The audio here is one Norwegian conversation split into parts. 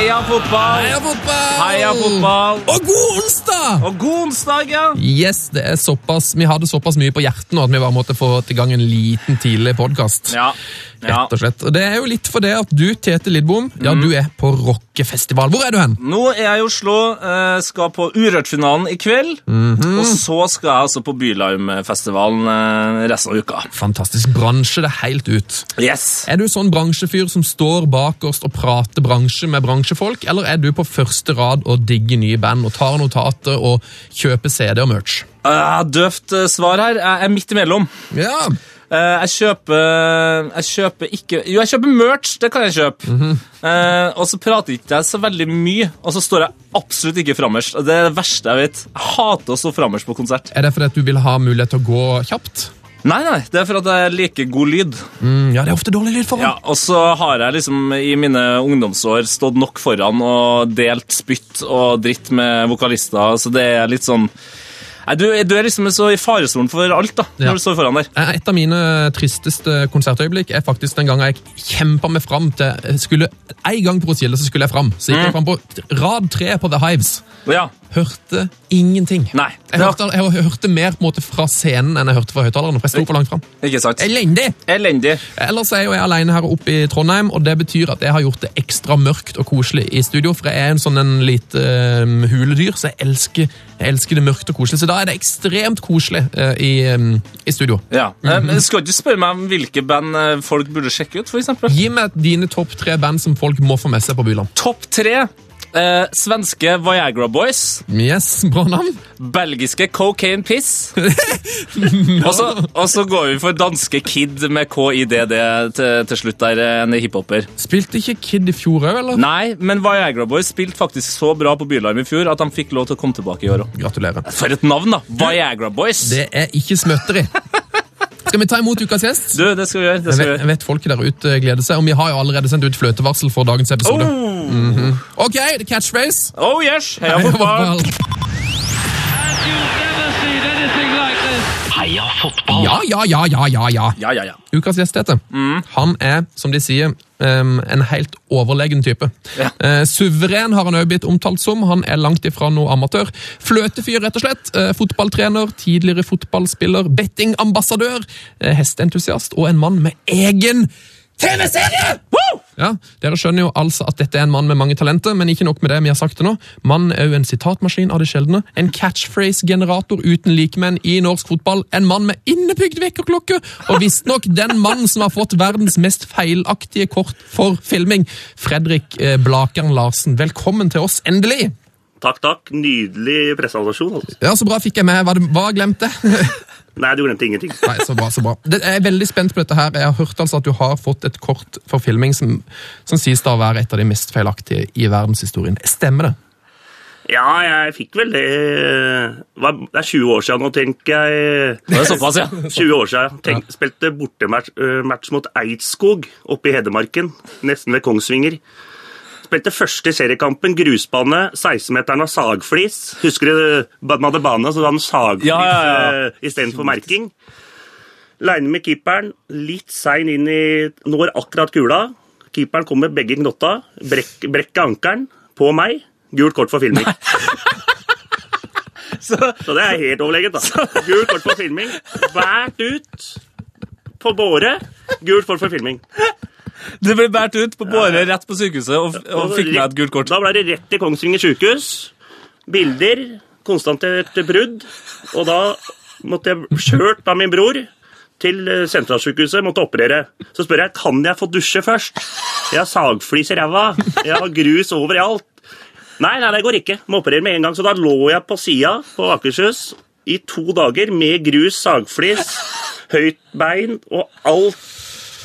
Heia fotball! Heia fotball! Heia fotball! Og god onsdag! Og god onsdag, ja! Yes, det er såpass, Vi hadde såpass mye på hjertet nå at vi bare måtte få til gang en liten tidlig podkast. Ja. Rett og slett. Og Det er jo litt for det at du, Tete Lidbom, ja, du er på rockefestival. Hvor er du hen? Nå er jeg i Oslo, eh, skal på Urørt-finalen i kveld. Og så skal jeg altså på Bylarmfestivalen eh, resten av uka. Fantastisk bransje, det helt ut. Yes! Er du sånn bransjefyr som står bakerst og prater bransje med bransjefolk, eller er du på første rad og digger nye band og tar notater og kjøper CD og merch? Uh, døvt svar her. Jeg er midt imellom. Ja, jeg kjøper Jeg kjøper ikke Jo, jeg kjøper merch. Det kan jeg kjøpe. Eh, og så prater ikke jeg så veldig mye, og så står jeg absolutt ikke frammest. Det er det verste jeg vet. Jeg hater å stå frammest på konsert. Er det fordi at du vil ha mulighet til å gå kjapt? Nei, nei, det er for at jeg liker god lyd. Mm, ja, det er ofte dårlig lyd foran. Ja, Og så har jeg liksom i mine ungdomsår stått nok foran og delt spytt og dritt med vokalister, så det er litt sånn Nei, du, du er liksom så i faresonen for alt da, når Ja. du står foran der. Eh, Et av mine tristeste konsertøyeblikk er faktisk den gangen jeg kjempa meg fram til skulle, En gang på Roskilde så skulle jeg fram. Så gikk jeg fram på rad tre på The Hives. Ja, Hørte ingenting. Nei. Jeg hørte, jeg hørte mer på en måte fra scenen enn jeg hørte fra høyttalerne. For jeg sto for langt fram. ikke sant? Elendig! Elendig. Ellers er jo jeg alene her oppe i Trondheim, og det betyr at jeg har gjort det ekstra mørkt og koselig i studio. For jeg er en sånn en lite um, huledyr, så jeg elsker, jeg elsker det mørkt og koselig. Så da er det ekstremt koselig uh, i, um, i studio. Ja. Eh, men Skal du spørre meg om hvilke band eh, folk burde sjekke ut, eksempel? Gi meg dine topp tre band som folk må få med seg på Byland. Topp tre. Eh, svenske Viagra Boys. Yes, bra navn. Belgiske Cocaine Piss. og, så, og så går vi for danske Kid med KIDD til, til slutt der, eh, en hiphoper. Spilte ikke Kid i fjor òg, eller? Nei, men Viagra Boys spilte faktisk så bra på Bylarm i fjor at de fikk lov til å komme tilbake i år òg. Gratulerer. For et navn, da! Viagra Boys. Det er ikke småtteri. Skal vi ta imot ukas gjest? Du, det skal vi gjøre. det skal vi vet, gjøre. jeg vet folket der ute gleder seg, og vi har jo allerede sendt ut fløtevarsel for dagens episode. Oh, Ok, det er catchphrase. oh yes! Heia fotball! Heia you've fotball! Ja, ja, ja, ja, ja, ja. Ja, ja, ja. Ukas gjest, dette. Han er, som de sier, en helt overlegen type. Ja. Eh, suveren har han også blitt omtalt som. Han er langt ifra noe amatør. Fløtefyr, rett og slett. Eh, fotballtrener, tidligere fotballspiller, bettingambassadør, eh, hesteentusiast og en mann med egen TV-serie! Ja, Dere skjønner jo altså at dette er en mann med mange talenter, men ikke nok med det, vi har sagt det nå. Mannen er jo en sitatmaskin av det sjeldne. En catchphrase-generator uten likemenn i norsk fotball. En mann med innebygd vekkerklokke, og visstnok den mannen som har fått verdens mest feilaktige kort for filming. Fredrik Blakern Blakeren Larsen, velkommen til oss, endelig! Takk, takk. Nydelig presentasjon. Altså. Ja, Så bra fikk jeg med. Hva, hva glemte jeg? Nei, du glemte ingenting. Nei, så bra, så bra. Det, jeg er veldig spent på dette her. Jeg har hørt altså at du har fått et kort for filming som, som sies da å være et av de mest feilaktige i verdenshistorien. Stemmer det? Ja, jeg fikk vel det Det er 20 år siden nå, tenker jeg. Det er såpass, ja. 20 år siden. Tenk, Spilte bortematch match mot Eidskog oppe i Hedmarken, nesten ved Kongsvinger. Spilte første seriekampen, grusbane, 16-meteren av sagflis. Husker du man hadde bane, så var han sagflis Ja, ja, ja. øh, istedenfor merking. Line med keeperen, litt sein inn i Når akkurat kula. Keeperen kommer begge knotta, brekk, brekker ankelen på meg. Gult kort for filming. Så, Så det er helt overlegent, da. Gult kort for filming. Bært ut på båre. Gult kort for filming. du ble båret ut på båre rett på sykehuset og, og fikk med et gult kort. Da ble det rett til Kongsvinger sykehus. Bilder. Konstatert brudd. Og da måtte jeg kjørt av min bror til eh, sentralsykehuset, måtte operere. Så spør jeg kan jeg få dusje først. Jeg har sagflis i ræva. Jeg har grus overalt. Nei, nei, det går ikke. Må operere med en gang. Så da lå jeg på sida på Akershus i to dager med grus, sagflis, høyt bein og alt.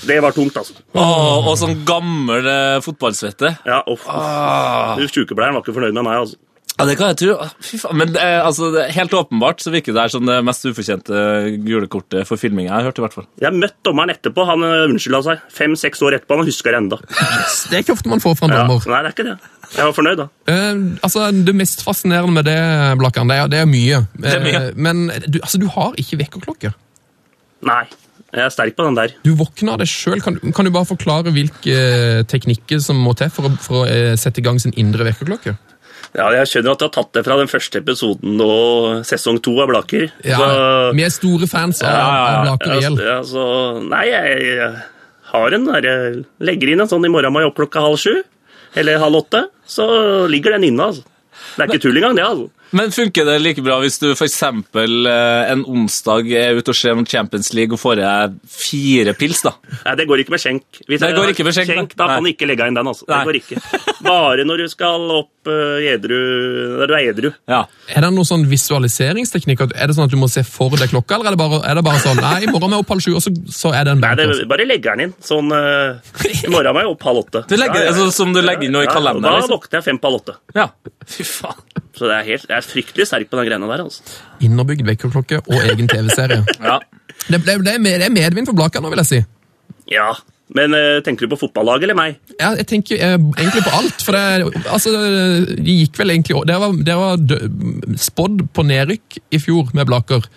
Det var tungt, altså. Åh, og sånn gammel eh, fotballsvette. Ja, uff. Ah. Sjukepleieren var ikke fornøyd med meg, altså. Ja, det kan jeg tro. Fy faen. Men eh, altså, det, helt åpenbart så virker det her som det mest ufortjente gule kortet for filminga jeg har hørt. i hvert fall. Jeg møtte dommeren etterpå. Han eh, unnskylda seg. Fem-seks år etterpå. Han husker det enda. Det er ikke ofte man får fra en Ja. dommer. Nei, det er ikke det. Jeg var fornøyd, da. Eh, altså, Det mest fascinerende med det, Blakkaren, det er, det er mye. er mye. Eh, men du, altså, du har ikke vekkerklokke. Nei. Jeg er sterk på den der. Du våkner av det sjøl. Kan, kan du bare forklare hvilke eh, teknikker som må til for å, for å eh, sette i gang sin indre vekkerklokke? Ja, Jeg skjønner at du har tatt det fra den første episoden og sesong to av Blaker. Ja, Så- Vi er store fans av, av Blaker ja, IL. ja, så, Nei, jeg, jeg har en der, jeg legger inn en sånn i morgen må jeg opp klokka halv sju. Eller halv åtte. Så ligger den inne, altså. Det er ikke tull engang, det. altså. Men funker det like bra hvis du f.eks. Eh, en onsdag er ute og ser om Champions League og får deg fire pils? da? Nei, det går ikke med skjenk. Hvis Det går ikke med skjenk, skjenk Da kan du ikke legge inn den, altså. Nei. Det går ikke. Bare når du skal opp uh, edru Når du er edru. Ja. Er det noen sånn visualiseringsteknikk? Er det sånn at du må se for deg klokka, eller er det bare, er det bare sånn Nei, i morgen er jeg opp halv sju, og så, så er det en Nei, bank? det, bare legger den inn. Sånn uh, I morgen er jeg opp halv åtte. Du legger, altså, som du legger inn noe i Ja, kalenderen? Da liksom. våkner jeg fem på halv åtte. Ja. Fy faen. Så det er helt, jeg er fryktelig sterk på den greiene der. altså. Innebygd vekkerklokke og egen TV-serie. Ja. Det, det, det, er med- det er medvind for Blaka nå, vil jeg si. Ja, Men uh, tenker du på fotballaget eller meg? Ja, jeg tenker uh, egentlig på alt. For det, altså, de gikk vel egentlig Dere var, det var spådd på nedrykk i fjor med Blaker.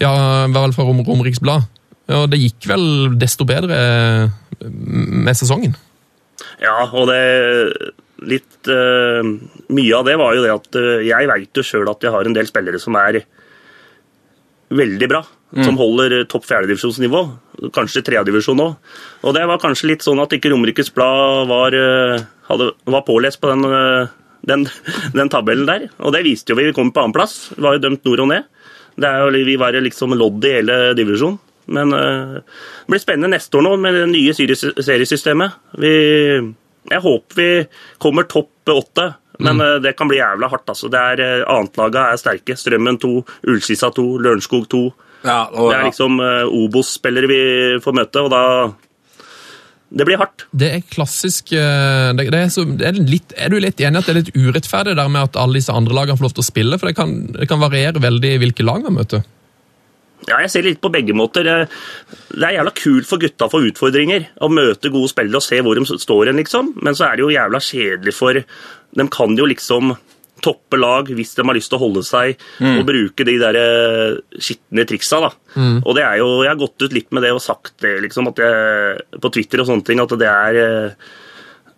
Ja, i hvert fall Rom, Romeriks Blad. Og det gikk vel desto bedre eh, med sesongen. Ja, og det litt uh, Mye av det var jo det at uh, jeg veit jo sjøl at jeg har en del spillere som er veldig bra. Som holder eh, topp fjerdedivisjonsnivå. Kanskje tredjedivisjon òg. Og det var kanskje litt sånn at ikke Romerikes Blad var, hadde, var pålest på den, den, den tabellen der. Og det viste jo vi. Vi kom på annenplass. Var jo dømt nord og ned. Det jo, vi var liksom lodd i hele divisjonen. Men det blir spennende neste år nå med det nye seriesystemet. Vi, jeg håper vi kommer topp åtte, men mm. det kan bli jævla hardt. altså. Det er eh, Annetlaga er sterke. Strømmen 2, Ullskissa 2, Lørenskog 2. Ja, og, Det er liksom uh, Obos-spillere vi får møte, og da Det blir hardt. Det er klassisk eh, det, det er, så, det er, litt, er du litt enig at det er litt urettferdig der med at alle disse andre lagene får lov til å spille? For det kan, det kan variere veldig hvilke lag man møter. Ja, jeg ser litt på begge måter. Det er jævla kult for gutta å få utfordringer. Å møte gode spillere og se hvor de står hen, liksom. Men så er det jo jævla kjedelig for De kan jo liksom toppe lag hvis de har lyst til å holde seg og bruke de der eh, skitne triksa. da. Og det er jo, Jeg har gått ut litt med det og sagt det liksom, at jeg, på Twitter og sånne ting, at det er, eh,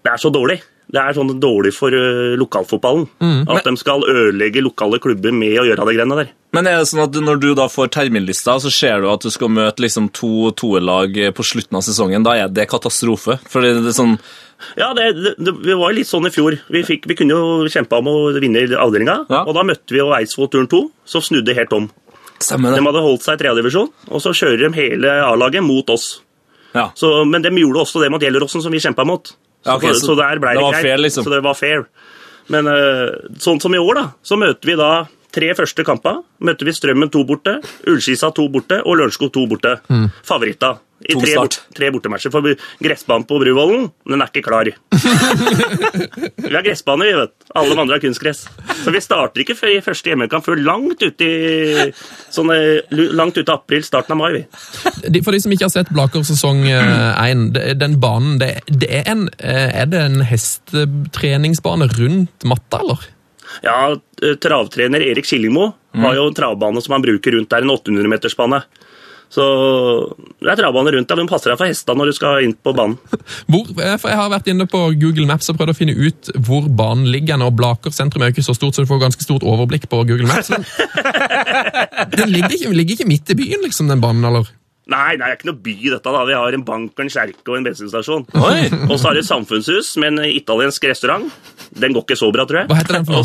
det er så dårlig. Det er sånn dårlig for lokalfotballen. lokalfotballen. At de skal ødelegge lokale klubber med å gjøre de greiene der. Men er det sånn at når du da får terminlista, så ser du at du skal møte liksom to toerlag på slutten av sesongen. Da er det katastrofe. Fordi det er sånn Ja, det, det, det var litt sånn i fjor. Vi, fikk, vi kunne jo kjempa om å vinne avdelinga, Ja. og da møtte vi jo Eidsvoll turn 2, som snudde helt om. Stemmer De hadde holdt seg i tredjedivisjon, og så kjører de hele A-laget mot oss. Ja. Så, men de gjorde også det mot Gjelleråsen, som vi kjempa mot. Så, okay, så så der ble det det, greit. fair, liksom. Så det var fair. Men eh, sånn som i år, da, så møter vi da tre første kamper. møtte vi Strømmen to borte, Ullskisa to borte og Lørenskog to borte. Favoritta. I tre, bort, tre bortematcher. For gressbanen på Bruvollen, den er ikke klar. vi har gressbane, vi, vet. Alle de andre har kunstgress. Så vi starter ikke før i første hjemmekamp før langt ute i sånn, eh, langt ut i april, starten av mai. vi. For de som ikke har sett Blaker sesong én, den banen det, det er, en, eh, er det en hestetreningsbane rundt matta, eller? Ja, eh, Travtrener Erik Skillingmo har jo en travbane som han bruker rundt der, en 800-metersbane. Så det er travbane rundt der, men passer deg for hestene når du skal inn på banen. Hvor, eh, for Jeg har vært inne på Google Maps og prøvd å finne ut hvor banen ligger. og Blaker sentrum er jo ikke så stort, så du får ganske stort overblikk på Google Maps. Den ligger ikke, ligger ikke midt i byen, liksom, den banen, eller? Nei, nei, det er ikke noe by dette. da. Vi har en bank, en kjerke og en bensinstasjon. Og så har vi et samfunnshus med en italiensk restaurant. Den går ikke så bra, tror jeg. Hva heter den for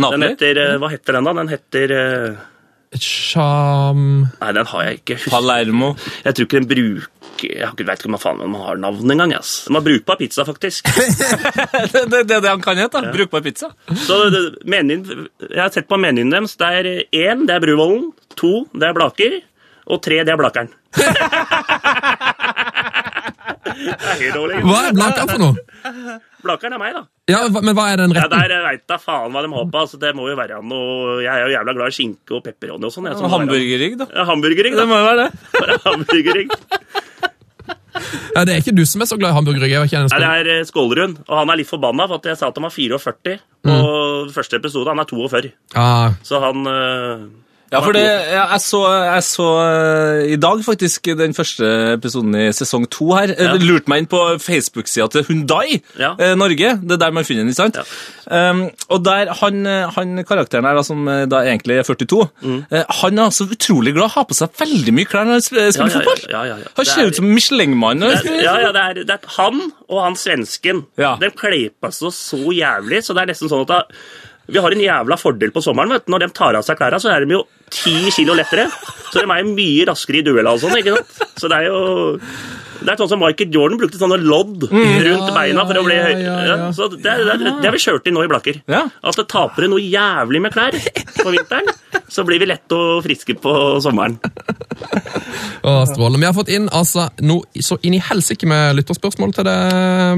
noe? Den heter, eh, hva heter den, da? Den heter eh, Sham... Nei, den har jeg ikke. Palermo. Jeg tror ikke den bruker Jeg har ikke- vet ikke om faen man har navn engang. Yes. Den har brukbar pizza, faktisk. Det er det det han kan hete. da. Brukbar pizza. Så det- menyn, Jeg har sett på menyen deres. Det er én, det er Bruvollen. To, det er Blaker. Og tre, det er Blakeren. Det er helt dårlig. Hva er Blaker for noe? Blakeren er meg, da. Ja, Men hva er den Ja, retten? der veit da faen hva de har på. Altså, det må jo være noe Jeg er jo jævla glad i skinke og pepperoni og sånn. det være- Hamburgerrygg, da. Ja, hamburgerrygg, Det da. må jo være det. Bare hamburgerrygg. Ja, Det er ikke du som er så glad i hamburgerrygg. det er eh, Skålerud, og han er litt forbanna for at jeg sa at han var 44 på første episode. Han er 42, Ah, så han eh, Ja, for det, jeg, så, jeg så eh, i dag faktisk den første episoden i sesong to her. Eh, Ja. Lurte meg inn på Facebook-sida til Hundai Ja. eh, Norge. Det er der man finner den, ikke sant? Ja. Um, og der, han, han karakteren her, da, som da egentlig er 42, eh, han er altså utrolig glad. Har på seg veldig mye klær når han spiller Ja, ja, fotball. Han ser er- ut som Michelin-mann. ja, ja, det er, det er han og han svensken. De kler på seg så jævlig, så det er nesten sånn at da, vi har en jævla fordel på sommeren. vet du. Når de tar av seg klærne, så er de jo ti kilo lettere. Så de er jo mye raskere i dueller og sånn. ikke sant? Så det er jo det er sånn som Michael Jordan brukte sånne lodd rundt Ja, beina for å bli høy. ja, ja. Så det, det, det har vi kjørt inn nå i Blakker. At det taper noe jævlig med klær på vinteren, så blir vi lette og friske på sommeren. Å, strålende. Vi har fått inn altså, noe så inn i helsike med lytterspørsmål til det,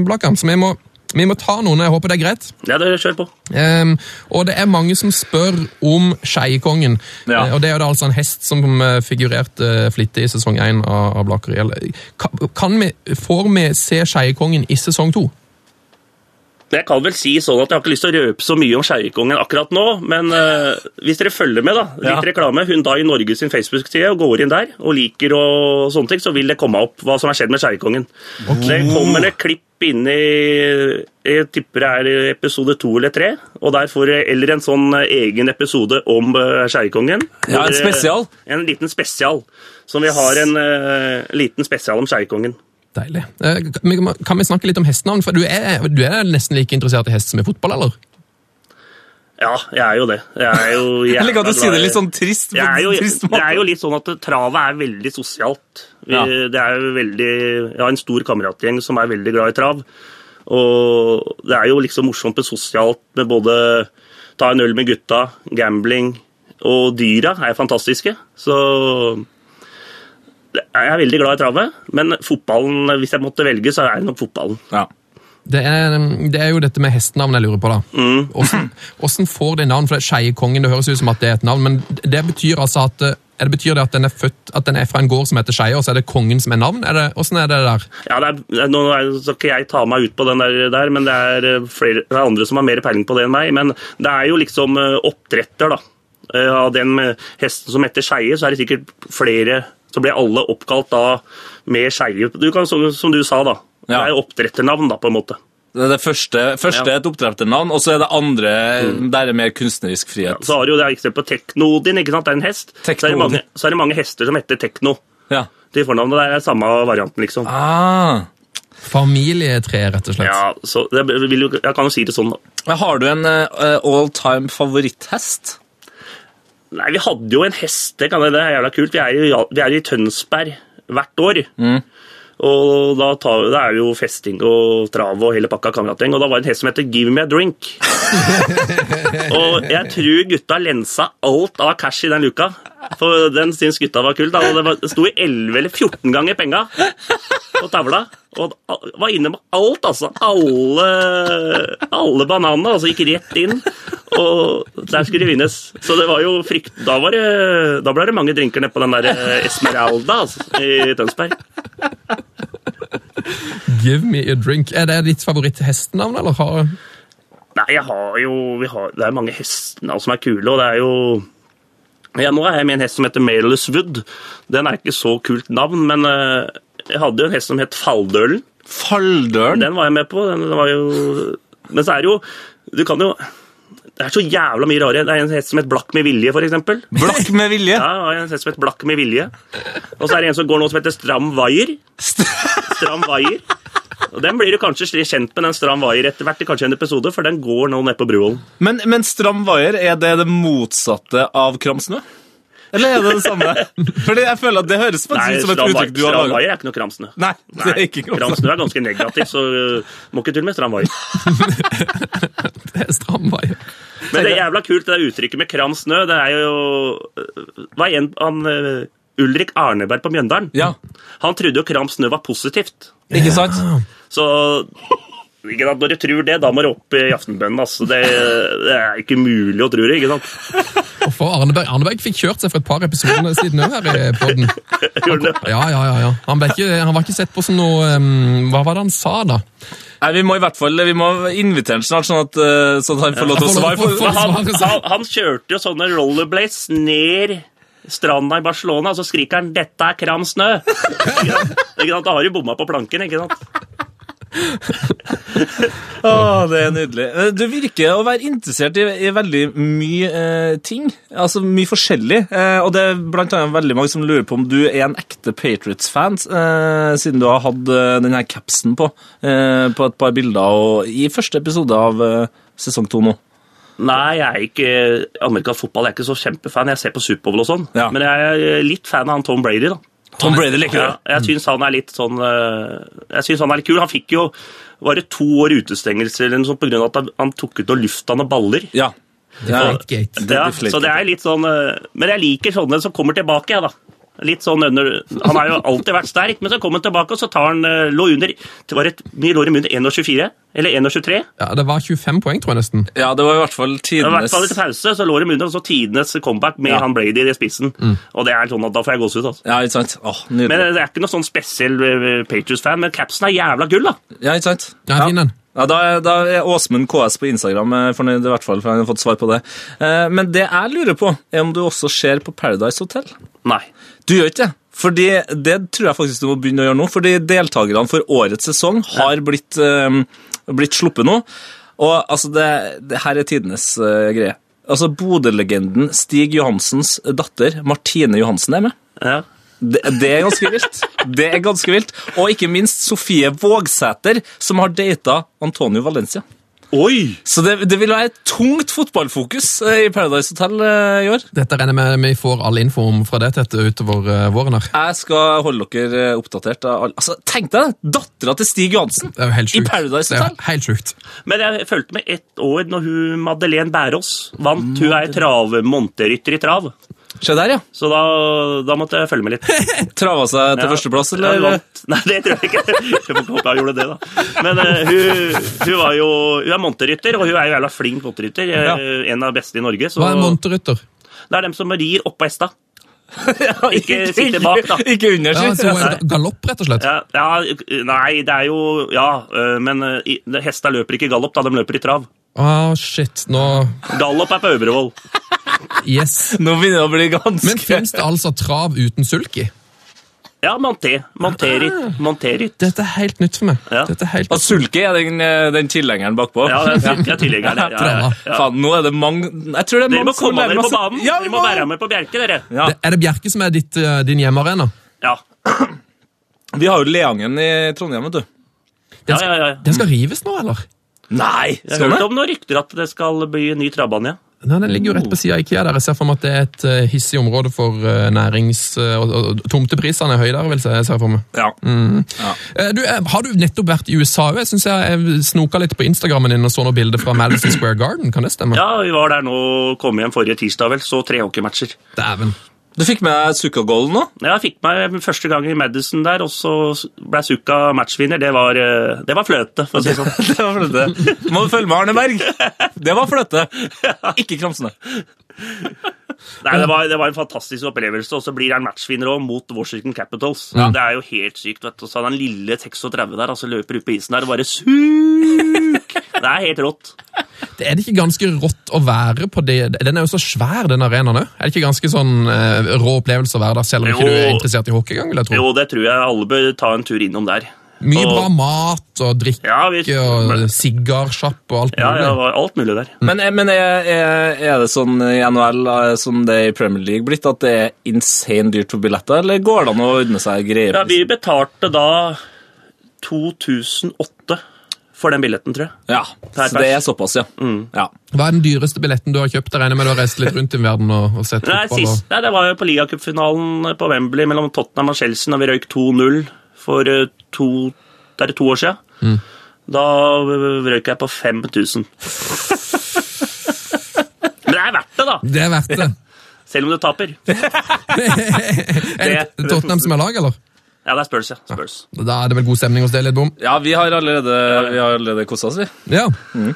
Blakan, så vi må, vi må ta noen. Jeg håper det er greit. Ja, det kjør på. Um, og det er mange som spør om Skeiekongen. Ja. Uh, og det er jo da altså en hest som eh, figurerte eh, flittig i sesong 1 av, av kan vi, får vi se Skeiekongen i sesong 2? Jeg kan vel si sånn at jeg har ikke lyst til å røpe så mye om Skeikongen akkurat nå, men uh, hvis dere følger med, da, litt Ja. reklame, Hundai Norge sin Facebook-side, og går inn der og liker og sånne ting, så vil det komme opp hva som har skjedd med Skeikongen. Det kommer et klipp inn i Jeg tipper det er episode to eller tre, og der får eller en sånn eh, egen episode om uh, Skeikongen. Ja, en spesial. En liten spesial. Som vi har en uh, liten spesial om Skeikongen. Deilig. Eh, kan vi- snakke litt om hestenavn? For du er, du er nesten like interessert i hest som i fotball, eller? Ja, jeg er jo det. Jeg er jo Jeg liker at du si det litt sånn trist. Det er, jo, trist det er jo litt sånn at travet er veldig sosialt. Vi, Ja. Det er jo veldig, Jeg har en stor kameratgjeng som er veldig glad i trav. Og det er jo liksom morsomt med sosialt med både ta en øl med gutta, gambling og dyra er fantastiske. Så jeg er veldig glad i travet. Men fotballen, hvis jeg måtte velge, så er det nok fotballen. Ja. Det er, det er jo dette med hestenavn jeg lurer på, da. Mm. Hvordan, hvordan får de navn? For det Skeiekongen, det høres ut som at det er et navn, men det betyr altså at eh, er det betyr det at den er født, at den er fra en gård som heter Skeie, og så er det kongen som er navn? Er det, hvordan er det der? Ja, det er, Nå skal ikke jeg ta meg ut på den der, der men det er, eh, flere, det er andre som har mer peiling på det enn meg. Men det er jo liksom eh, oppdretter, da. Av den hesten som heter Skeie, så er det sikkert flere Så ble alle oppkalt da med Skeie. Som, som du sa, da. Det er oppdretternavn, da, på en måte. Det er det første, første Ja. er et oppdretternavn, og så er det andre der er mer kunstnerisk frihet. Så har du jo det eksempelet Teknodin, ikke sant? Det er en hest. Så er, mange, så er det mange hester som heter Tekno. Ja. Til fornavnet det er samme varianten, liksom. Ah. Familietre, rett og slett. Ja, så det vil jo, Jeg kan jo si det sånn, da. Har du en uh, all time favoritthest? Nei, vi hadde jo en hest, det, kan jeg, det er jævla kult. Vi er, i, vi er i Tønsberg hvert år. Og da, tar, da er det jo festing og trav og hele pakka kameratgjeng. Og da var det en hest som heter Give Me A Drink. og jeg tror gutta lensa alt av cash i den luka. For den syns gutta var kult. Da. Det, sto 11 eller 14 ganger penga på tavla. Og var inne med alt, altså. Alle, alle bananene altså, gikk rett inn. Og der skulle det vinnes. Så det var jo frykt... Da, var det, da ble det mange drinker nede på den der eh, Esmeralda altså, i Tønsberg. Give me a drink. Er det ditt favoritt-hestenavn, eller har Nei, jeg har jo vi har, Det er mange hestenavn som er kule, og det er jo ja, Nå er jeg med en hest som heter Mailus Wood. Den er ikke så kult navn, men eh, jeg hadde jo en hest som het Falldølen. Falldølen? Den var jeg med på. Den var jo Men så er det jo Du kan jo Det er så jævla mye rare. Det er en hest som het Blakk med vilje, eksempel. Blakk med vilje? Ja, det er en hest som heter Blakk med vilje. Og så er det en som går nå som heter Stram Waier. Stram Waier. Og Den blir du kanskje kjent med, den Stram Waier, etter hvert i kanskje en episode, for den går nå ned på Bruvollen. Men, men stram vaier, er det det motsatte av kram snø? Eller er det det samme? Fordi jeg føler at det høres faktisk ut som et uttrykk du har laget. Waier er ikke noe kramsnø. Nei, det er ikke kram snø. Kramsnø er ganske negativt, så uh, må ikke tulle med Stram Waier. Det er stram vei. Men det er jævla kult, det der uttrykket med kram snø. Det er jo Hva er en han uh, Ulrik Arneberg på Mjøndalen? Ja. Han trodde jo kram snø var positivt. Ikke sant? Så ikke sant, når du tror det, da må du opp i aftenbønnen. Altså. Det, det er ikke mulig å tro det. ikke sant? Og for Arneberg, Arneberg fikk kjørt seg for et par episoder siden òg her i. Gjorde. Ja, ja, ja, ja. Han, ikke, han var ikke sett på som noe um, Hva var det han sa, da? Nei, Vi må i hvert fall vi må invitere han snart, sånn at, eh, sånn at han får lov til å svare. Han, han, han kjørte jo sånne rollerblades ned stranda i Barcelona, så skriker han 'Dette er kram snø'. Da har du bomma på planken. ikke sant? Åh, det er nydelig. Eh, Du virker å være interessert i, i veldig mye eh, ting. Altså mye forskjellig. Eh, og det er blant annet veldig mange som lurer på om du er en ekte Patriots-fan, eh, siden du har hatt eh, denne capsen på eh, på et par bilder og, i første episode av sesong to nå. Nei, jeg er ikke amerikansk fotball. Jeg er ikke så kjempefan. Jeg ser på Superbowl og sånn. Ja. Men jeg er litt fan av han Tom Brady. da. Tom Brady liker Ja, jeg syns han er litt sånn eh, Jeg synes han er litt kul. Han fikk jo var det to år utestengelse eller noe sånt av at han- tok ut og av noen baller. Ja. Det er Ja, så det er litt sånn eh, Men jeg liker sånne som kommer tilbake, jeg, da. Litt sånn under Han har jo alltid vært sterk, men så kommer han tilbake, og så tar han eh, lå under det var et, Mye lå i under 1,24. Eller 1,23. Ja, Det var 25 poeng, tror jeg nesten. ja, det var i hvert fall I hvert fall etter pause så lå de under, og så tidenes comeback med Ja. han Brady i spissen. Og det er sånn at da får jeg gåsehud. Altså. Ja, ikke sant? Åh, nydelig. Men det er ikke noe sånn spesiell eh, Patriots-fan, men capsen er jævla gull, da. Ja, ikke sant? Ja, fin den. Ja, da, er- da er Åsmund KS på Instagram eh, fornøyd, i hvert fall, for han har fått svar på det. Eh, men det jeg lurer på, er om du også ser på Paradise Hotel? Nei. Du gjør ikke det? Fordi Det tror jeg faktisk du må begynne å gjøre nå, fordi deltakerne for årets sesong har blitt, um, blitt sluppet nå. Og altså, det, det her er tidenes uh, greie. Altså, Bodø-legenden Stig Johansens datter, Martine Johansen, er med. Ja. Det, det er ganske vilt. Det er ganske vilt. Og ikke minst Sofie Vågsæter, som har data Antonio Valencia. Oi! Så det, det vil være et tungt fotballfokus eh, i Paradise Hotel eh, i år. Dette regner jeg med vi får all info om fra det til utover eh, våren her. Jeg skal holde dere oppdatert. av all- Altså, Tenk deg det! Dattera til Stig Johansen Det er jo helt i sjukt. Paradise Det er Hotel. jo helt sjukt. Men jeg fulgte med ett år når hun Madeleine Bærås vant. Hun er trave, monterytter i trav. Se der, ja. Så da, da måtte jeg følge med litt. Trava seg til Ja. førsteplass, Ja, eller? vant. Nei, det tror jeg ikke. Jeg får håpe jeg gjorde det, da. Men uh, hun, hun, var jo, hun er monterrytter, og hun er jo jævla flink monterrytter. eh, Ja. En av beste i Norge. Så Hva er monterrytter? det er dem som rir oppå hesta. Ikke sitte bak, da. Ikke under, Ja, så ga- Galopp, rett og slett? Ja, ja, nei, det er jo Ja, eh, men eh, hesta løper ikke i galopp, da. De løper i trav. Ah, shit, nå Galopp er på Øvrevoll. Yes. Nå begynner det å bli ganske Men fins det altså trav uten sulky? Ja, monté. Monteritt. Monteritt. Dette er helt nytt for meg. Ja. Dette er helt Og Sulke er den, eh, den tilhengeren bakpå. Ja, det er jeg det. Ja, ja, ja. Faen, nå er det mange Jeg tror det er Dere mange må komme dere på banen. Ja, vi Dere må være med på Bjerke, dere. Ja. Er det Bjerke som er ditt, eh, din hjemmearena? Ja. Vi har jo Leangen i Trondheim, vet du. Ja, ja, ja. Den skal rives nå, eller? Nei! Jeg har hørt om noen rykter at det skal bli en ny travbane. Ja. Nei, Den ligger jo rett på sida av Ikea. der. Jeg ser for meg at det er et uh, hissig område for uh, nærings... Uh, og, og tomteprisene er høye der, vil jeg se for meg. Ja. Eh, Du, eh, har du nettopp vært i USA? Jeg synes jeg snoka litt på Instagrammen din og så noen bilder fra Madison Square Garden. Kan det stemme? ja, vi var der nå, kom hjem forrige tirsdag vel, så tre hockeymatcher. Dæven. Du fikk med Sukka-goalen nå? Ja, Jeg fikk meg første gang i Madison der, og så ble Sukka matchvinner. Det var, eh, det var fløte, for å si det sånn. Det var fløte. Må du følge med Arne Berg. Det var fløte. Ikke Kramsene. Nei, det var, det var en fantastisk opplevelse, og så blir han matchvinner også mot Washington Capitals. Det er jo helt sykt, vet du. Så den lille 36 der, altså løper ut på isen der og bare suk! Det er helt rått. Det er det ikke ganske rått å være på det? Den er jo så svær, den arenaen òg. Er det ikke ganske sånn eh, rå opplevelse å være der, selv om ikke du er interessert i hockey engang? Jo, det tror jeg alle bør ta en tur innom der. Mye Og- bra mat og drikke Ja, vi, og sigarsjapp og alt ja, mulig. ja, det var alt mulig der. Men, men er, er, er det sånn i NHL eh, som det er i Premier League blitt, at det er insane dyrt for billetter, eller går det an å ordne seg greier? Ja, vi betalte da 2008 for den billetten, tror jeg. Ja, Per så det er såpass, ja. ja. Hva er den dyreste billetten du har kjøpt? Jeg regner med du har reist litt rundt i verden og, og sett Nei, sist, og- nei, det var jo på ligacupfinalen på Wembley mellom Tottenham og Chelsea når vi røyk 2-0 for eh, to, det er to år siden. Da røyk jeg på 5000. Men det er verdt det, da. Det er verdt det. Selv om du taper. Er det Tottenham som er lag, eller? Ja, det er Spurs, ja. Spurs. Da er det vel god stemning hos deg, Lidbom? Ja, vi har allerede, vi har allerede kosa oss, vi. Ja.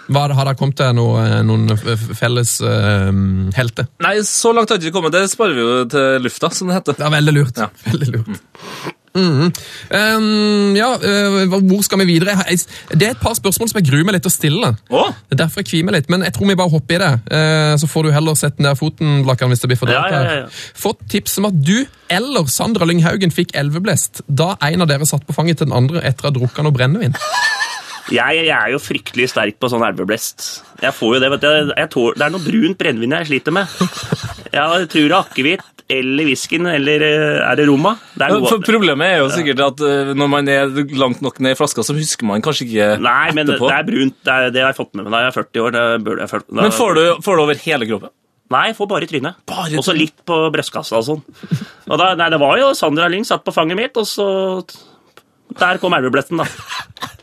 Hva, har dere kommet til noe, noen felles uh, helter? Nei, så langt har det ikke kommet. Det sparer vi jo til lufta, som det heter. Det er veldig lurt. Ja. Veldig lurt. Mhm. Um, ja, uh, hvor skal vi videre? Jeg Det er et par spørsmål som jeg gruer meg litt til å stille. Oh. Det er derfor jeg kvier meg litt, men jeg tror vi bare hopper i det. Uh, så får du heller sette ned foten, Blakan, hvis det blir for Ja, ja, ja, ja. Fått tips om at du eller Sandra Lynghaugen fikk elveblest da en av dere satt på fanget til den andre etter å ha drukket noe brennevin. Jeg, jeg er jo fryktelig sterk på sånn elveblest. Jeg får jo det, vet du. Jeg tål, det er noe brunt brennevin jeg sliter med. Jeg tror det er akevitt eller whiskyen eller eh, er det Roma. Det er For Problemet er jo sikkert at eh, når man er langt nok ned i flaska, så husker man kanskje ikke Nei, men etterpå. det er brunt. Det, er, det har jeg fått med meg da jeg er 40 år. Det burde jeg da, Men får du, får du over hele kroppen? Nei, får bare i trynet. Og så litt på brystkassa og sånn. Og da, nei, det var jo Sandra Lyng satt på fanget mitt, og så Der kom elveblesten, da.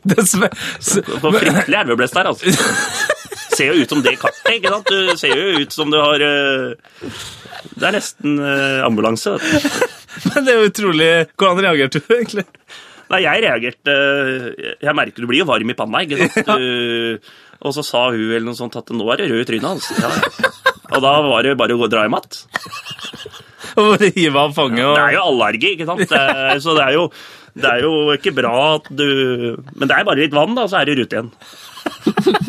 Det som er- så- Det var fryktelig elveblest her, altså. Ser jo ut som det kartet, ikke sant? Du ser jo ut som du har eh, Det er nesten eh, ambulanse. Men det er jo utrolig Hvordan reagerte du egentlig? Nei, jeg reagerte Jeg merker du blir jo varm i panna, ikke sant? Du, og så sa hun eller noe sånt at nå er det rød i trynet hans. Ja. Og da var det bare å gå og dra i matt. Og hive av fanget og Det er jo allergi, ikke sant? Så det er, jo, det er jo ikke bra at du Men det er bare litt vann, da, så er det i rute igjen.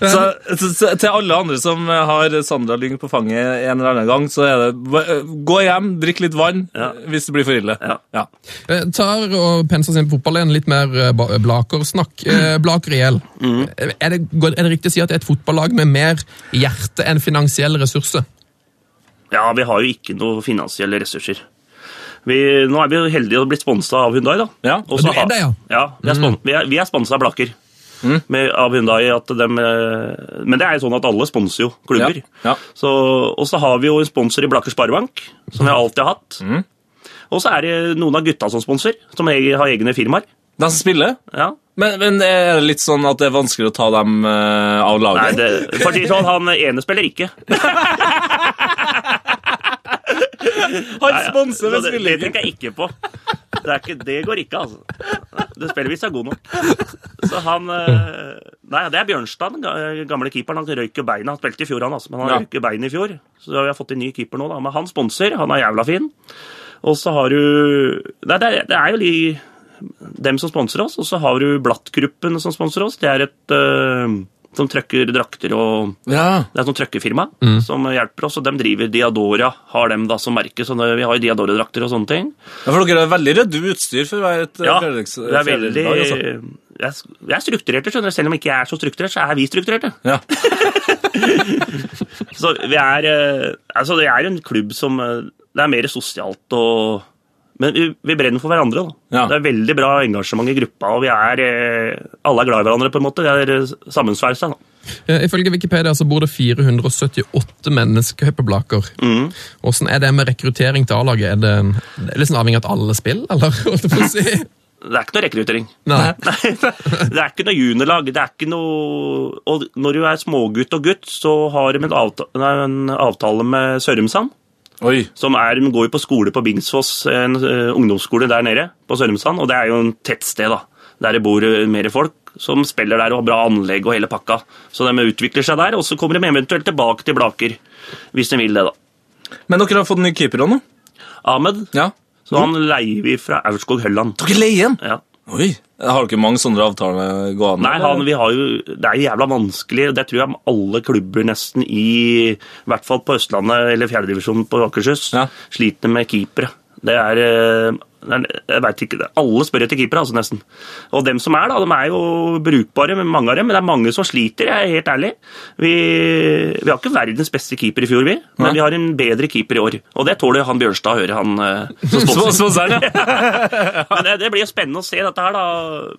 så, så, så, Til alle andre som har Sandra Lyng på fanget en eller annen gang, så er det gå hjem, drikk litt vann Ja. hvis det blir for ille. Ja. Eh, tar og penser seg inn på fotballen, litt mer eh, ba- Blaker-snakk. Eh, Blaker IL. Mm. Er, det, er det riktig å si at det er et fotballag med mer hjerte enn finansielle ressurser? Ja, vi har jo ikke noe finansielle ressurser. Vi, nå er vi heldige å bli sponsa av Hyundai, da. Ja, Og så du er det, ja? Ja, vi er, spon vi er, vi er sponsa av Blakker. Med, av Hyundai at dem, eh, Men det er jo sånn at alle sponser jo klubber. Ja, ja. Så, og så har vi jo en sponsor i Blakker Sparebank, som vi alltid har hatt. Og så er det noen av gutta som sponser, som har egne firmaer. De som spiller? Ja. Men, men er det litt sånn at det er vanskelig å ta dem eh, av Nei, laget? det, for å si sånn, han ene spiller ikke. Han sponser, med spillingen. det, tenker jeg ikke på. Det, er ikke, det går ikke, altså. Det spiller hvis du er god nok. Så han eh, Nei, det er Bjørnstad, den gamle keeperen. Han røyk jo beina. Han spilte i fjor, han, altså, men han Ja. røyk beinet i fjor. Så vi har fått en ny keeper nå, da. Men han sponser. Han er jævla fin. Og så har du Nei, det er, det er jo de, dem som sponser oss. Og så har du Blattgruppen som sponser oss. Det er et eh, som trøkker drakter og Ja. det er et sånt trøkkefirma som hjelper oss, og de driver Diadora, har dem da som merke. Så vi har jo Diadora-drakter og sånne ting. Ja, For dere er veldig ryddig utstyr for å være et eh, Ja, det er veldig fjerdedag, altså. jeg, vi er strukturerte, skjønner du. Selv om ikke jeg er så strukturert, så er vi strukturerte. Ja. Så vi er eh, Altså, det er en klubb som eh, Det er mer sosialt og Men vi, vi brenner for hverandre, da. Ja. Det er veldig bra engasjement i gruppa, og vi er eh, Alle er glad i hverandre, på en måte. Vi er eh, sammensveisa. Ifølge Wikipedia så bor det 478 mennesker på Blaker. Hvordan er det med rekruttering til A-laget? Er det, det er sånn avhengig av at alle spiller, eller? Holdt jeg på å si? Det er ikke noe rekruttering. Nei. Nei, det er ikke noe juniorlag. Det er ikke noe Og når du er smågutt og gutt, så har de en avtale, en avtale med Sørumsand. Oi. Som er, går jo på skole på Bingsfoss, en eh, ungdomsskole der nede på Sørumsand. Og det er jo en tettsted, da. Der det bor eh, mer folk som spiller der og har bra anlegg og hele pakka. Så de utvikler seg der, og så kommer de eventuelt tilbake til Blaker. Hvis de vil det, da. Men dere har fått en ny keeper òg nå? Ahmed, Ja. så han leier vi fra Aurskog Hølland. Dere leier han? Ja. Oi. Har du ikke mange sånne avtaler gående? Nei, han, vi har jo, det er jo jævla vanskelig. Det tror jeg alle klubber nesten i I hvert fall på Østlandet eller fjerdedivisjonen på Akershus Ja. sliter med keepere. Det er, eh, det er Jeg vet ikke det. Alle spør etter keepere, altså, nesten. Og dem som er, da, de er jo brukbare, men mange av dem. Men det er mange som sliter, jeg er helt ærlig. Vi, vi har ikke verdens beste keeper i fjor, vi. Men Nei. vi har en bedre keeper i år. Og det tåler han Bjørnstad å høre, han eh, som sponser. Men det, det blir jo spennende å se dette her da,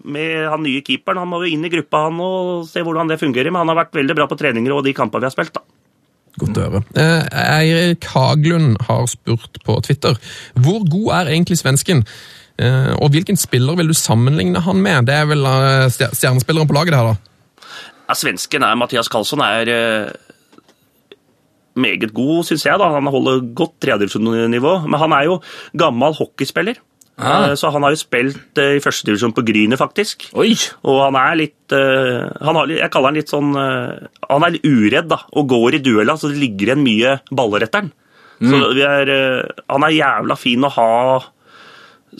med han nye keeperen. Han må jo inn i gruppa han og se hvordan det fungerer. Men han har vært veldig bra på treninger og de kampene vi har spilt. da. Godt å høre. Eh, Eirik Haglund har spurt på Twitter hvor god er egentlig svensken, Eh, og hvilken spiller vil du sammenligne han med? Det er vel eh, stjernespilleren på laget, det her, da. Ja, Svensken er Mathias Karlsson er eh, meget god, syns jeg. da. Han holder godt tredjedivisjonsnivå. Men han er jo gammel hockeyspiller. Ah. Eh, Så han har jo spilt eh, i førstedivisjon på Grynet, faktisk. Oi! Og han er litt eh, han har, Jeg kaller han litt sånn Han er litt uredd, da, og går i duella, så det ligger igjen mye baller etter han. Så vi er, han er jævla fin å ha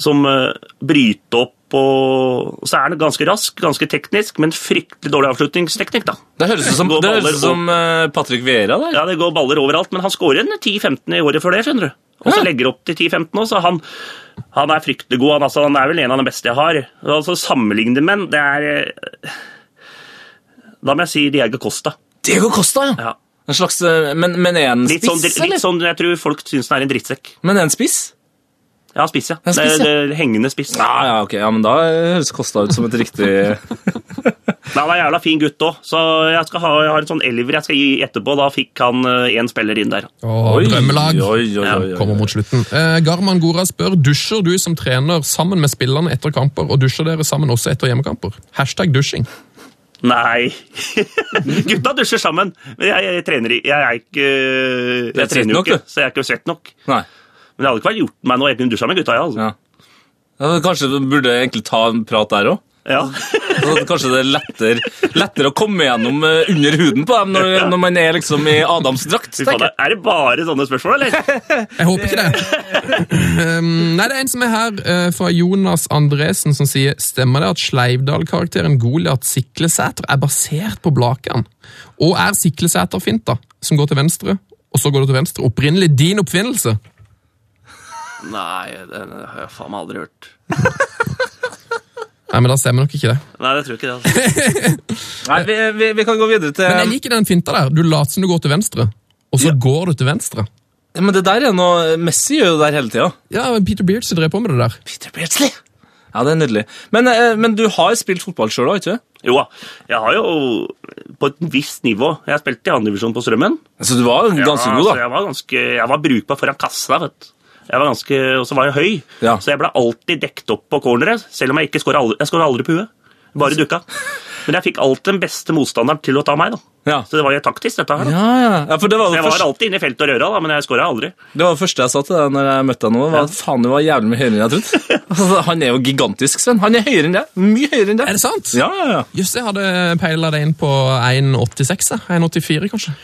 som uh, bryte opp og Så er han ganske rask, ganske teknisk, men fryktelig dårlig avslutningsteknikk, da. Det høres ut som, det høres som uh, Patrick Vera der. Ja, det går baller overalt, men han skårer en 10-15 i året før det, skjønner du. Og så Ja. legger opp til 10-15 nå, så han, han er fryktelig god. Han, altså, han er vel en av de beste jeg har. Altså, Sammenligne menn, det er eh, Da må jeg si Diego Costa. Diego Costa, ja. Ja. En slags, eh, men, men er en Litt spiss, sånn, eller? litt sånn Jeg tror folk syns han er en drittsekk. Men er en spiss? Ja, spiss, ja. Ja, spiss, det, ja. det, hengende spiss. Ja, ja, ok. Ja, men da høres Kosta ut som et riktig Nei, han er en jævla fin gutt òg, så jeg, skal ha, jeg har en sånn elver jeg skal gi etterpå. Da fikk han én spiller inn der. Åh, drømmelag. Oi, oi, oi, oi, Kommer mot slutten. Eh, Garman Gora spør dusjer du som trener sammen med spillerne etter kamper, og dusjer dere sammen også etter hjemmekamper? Hashtag dusjing. Nei. Gutta dusjer sammen. Men jeg, jeg trener i- Jeg er ikke Jeg trener jo ikke, så jeg er ikke svett nok. Nei. Men det hadde ikke vært gjort meg noe. Kunne dusja med gutta, ja. Altså. Ja. Ja, Kanskje du burde egentlig ta en prat der òg? Ja. Kanskje det er lettere, lettere å komme gjennom eh, under huden på dem når, når man er liksom i Adams drakt. Er det bare sånne spørsmål, eller? Jeg håper ikke det. Um, nei, det er en som er her eh, fra Jonas Andresen som sier Stemmer det at Sleivdal-karakteren Goliat Siklesæter er basert på Blakan? Og er Siklesæter-finta, som går til venstre, og så går det til venstre, opprinnelig din oppfinnelse? Nei, det har jeg faen meg aldri hørt. Nei, men da stemmer nok ikke det. Nei, det tror jeg ikke det. Altså. Nei, vi, vi, vi kan gå videre til Men jeg liker den finta der. Du later som du går til venstre, og så Ja. går du til venstre. Ja, Men det der er noe Messi gjør jo det der hele tida. Ja, Peter Beardsley drev på med det der. Peter Beardsley. Ja, det er nydelig. Men, eh, men du har spilt fotball sjøl, òg, du sant? Jo da, jeg har jo på et visst nivå Jeg har spilt i andredivisjon på Strømmen. Så du var ganske ja, god, så da? jeg var, ganske, jeg var brukbar foran kassa, vet du. Jeg var ganske, Og så var jeg høy, Ja. så jeg ble alltid dekt opp på corneret. Selv om jeg ikke skåra aldri, jeg aldri på huet. Bare dukka. Men jeg fikk alltid den beste motstanderen til å ta meg. da. Ja. Så det var jo taktisk, dette her. da. Ja, ja. ja for det var det jeg var første, alltid inne i feltet og røra, da, men jeg skåra aldri. det var det første jeg sa til deg når jeg møtte deg nå. var at Faen, du var jævlig mye høyere enn jeg trodde. Altså, han er jo gigantisk, Sven. Han er høyere enn deg. Mye høyere enn deg. Er det sant? Ja, ja, ja. Jøss, jeg hadde peila det inn på 1,86. jeg. 1,84 kanskje.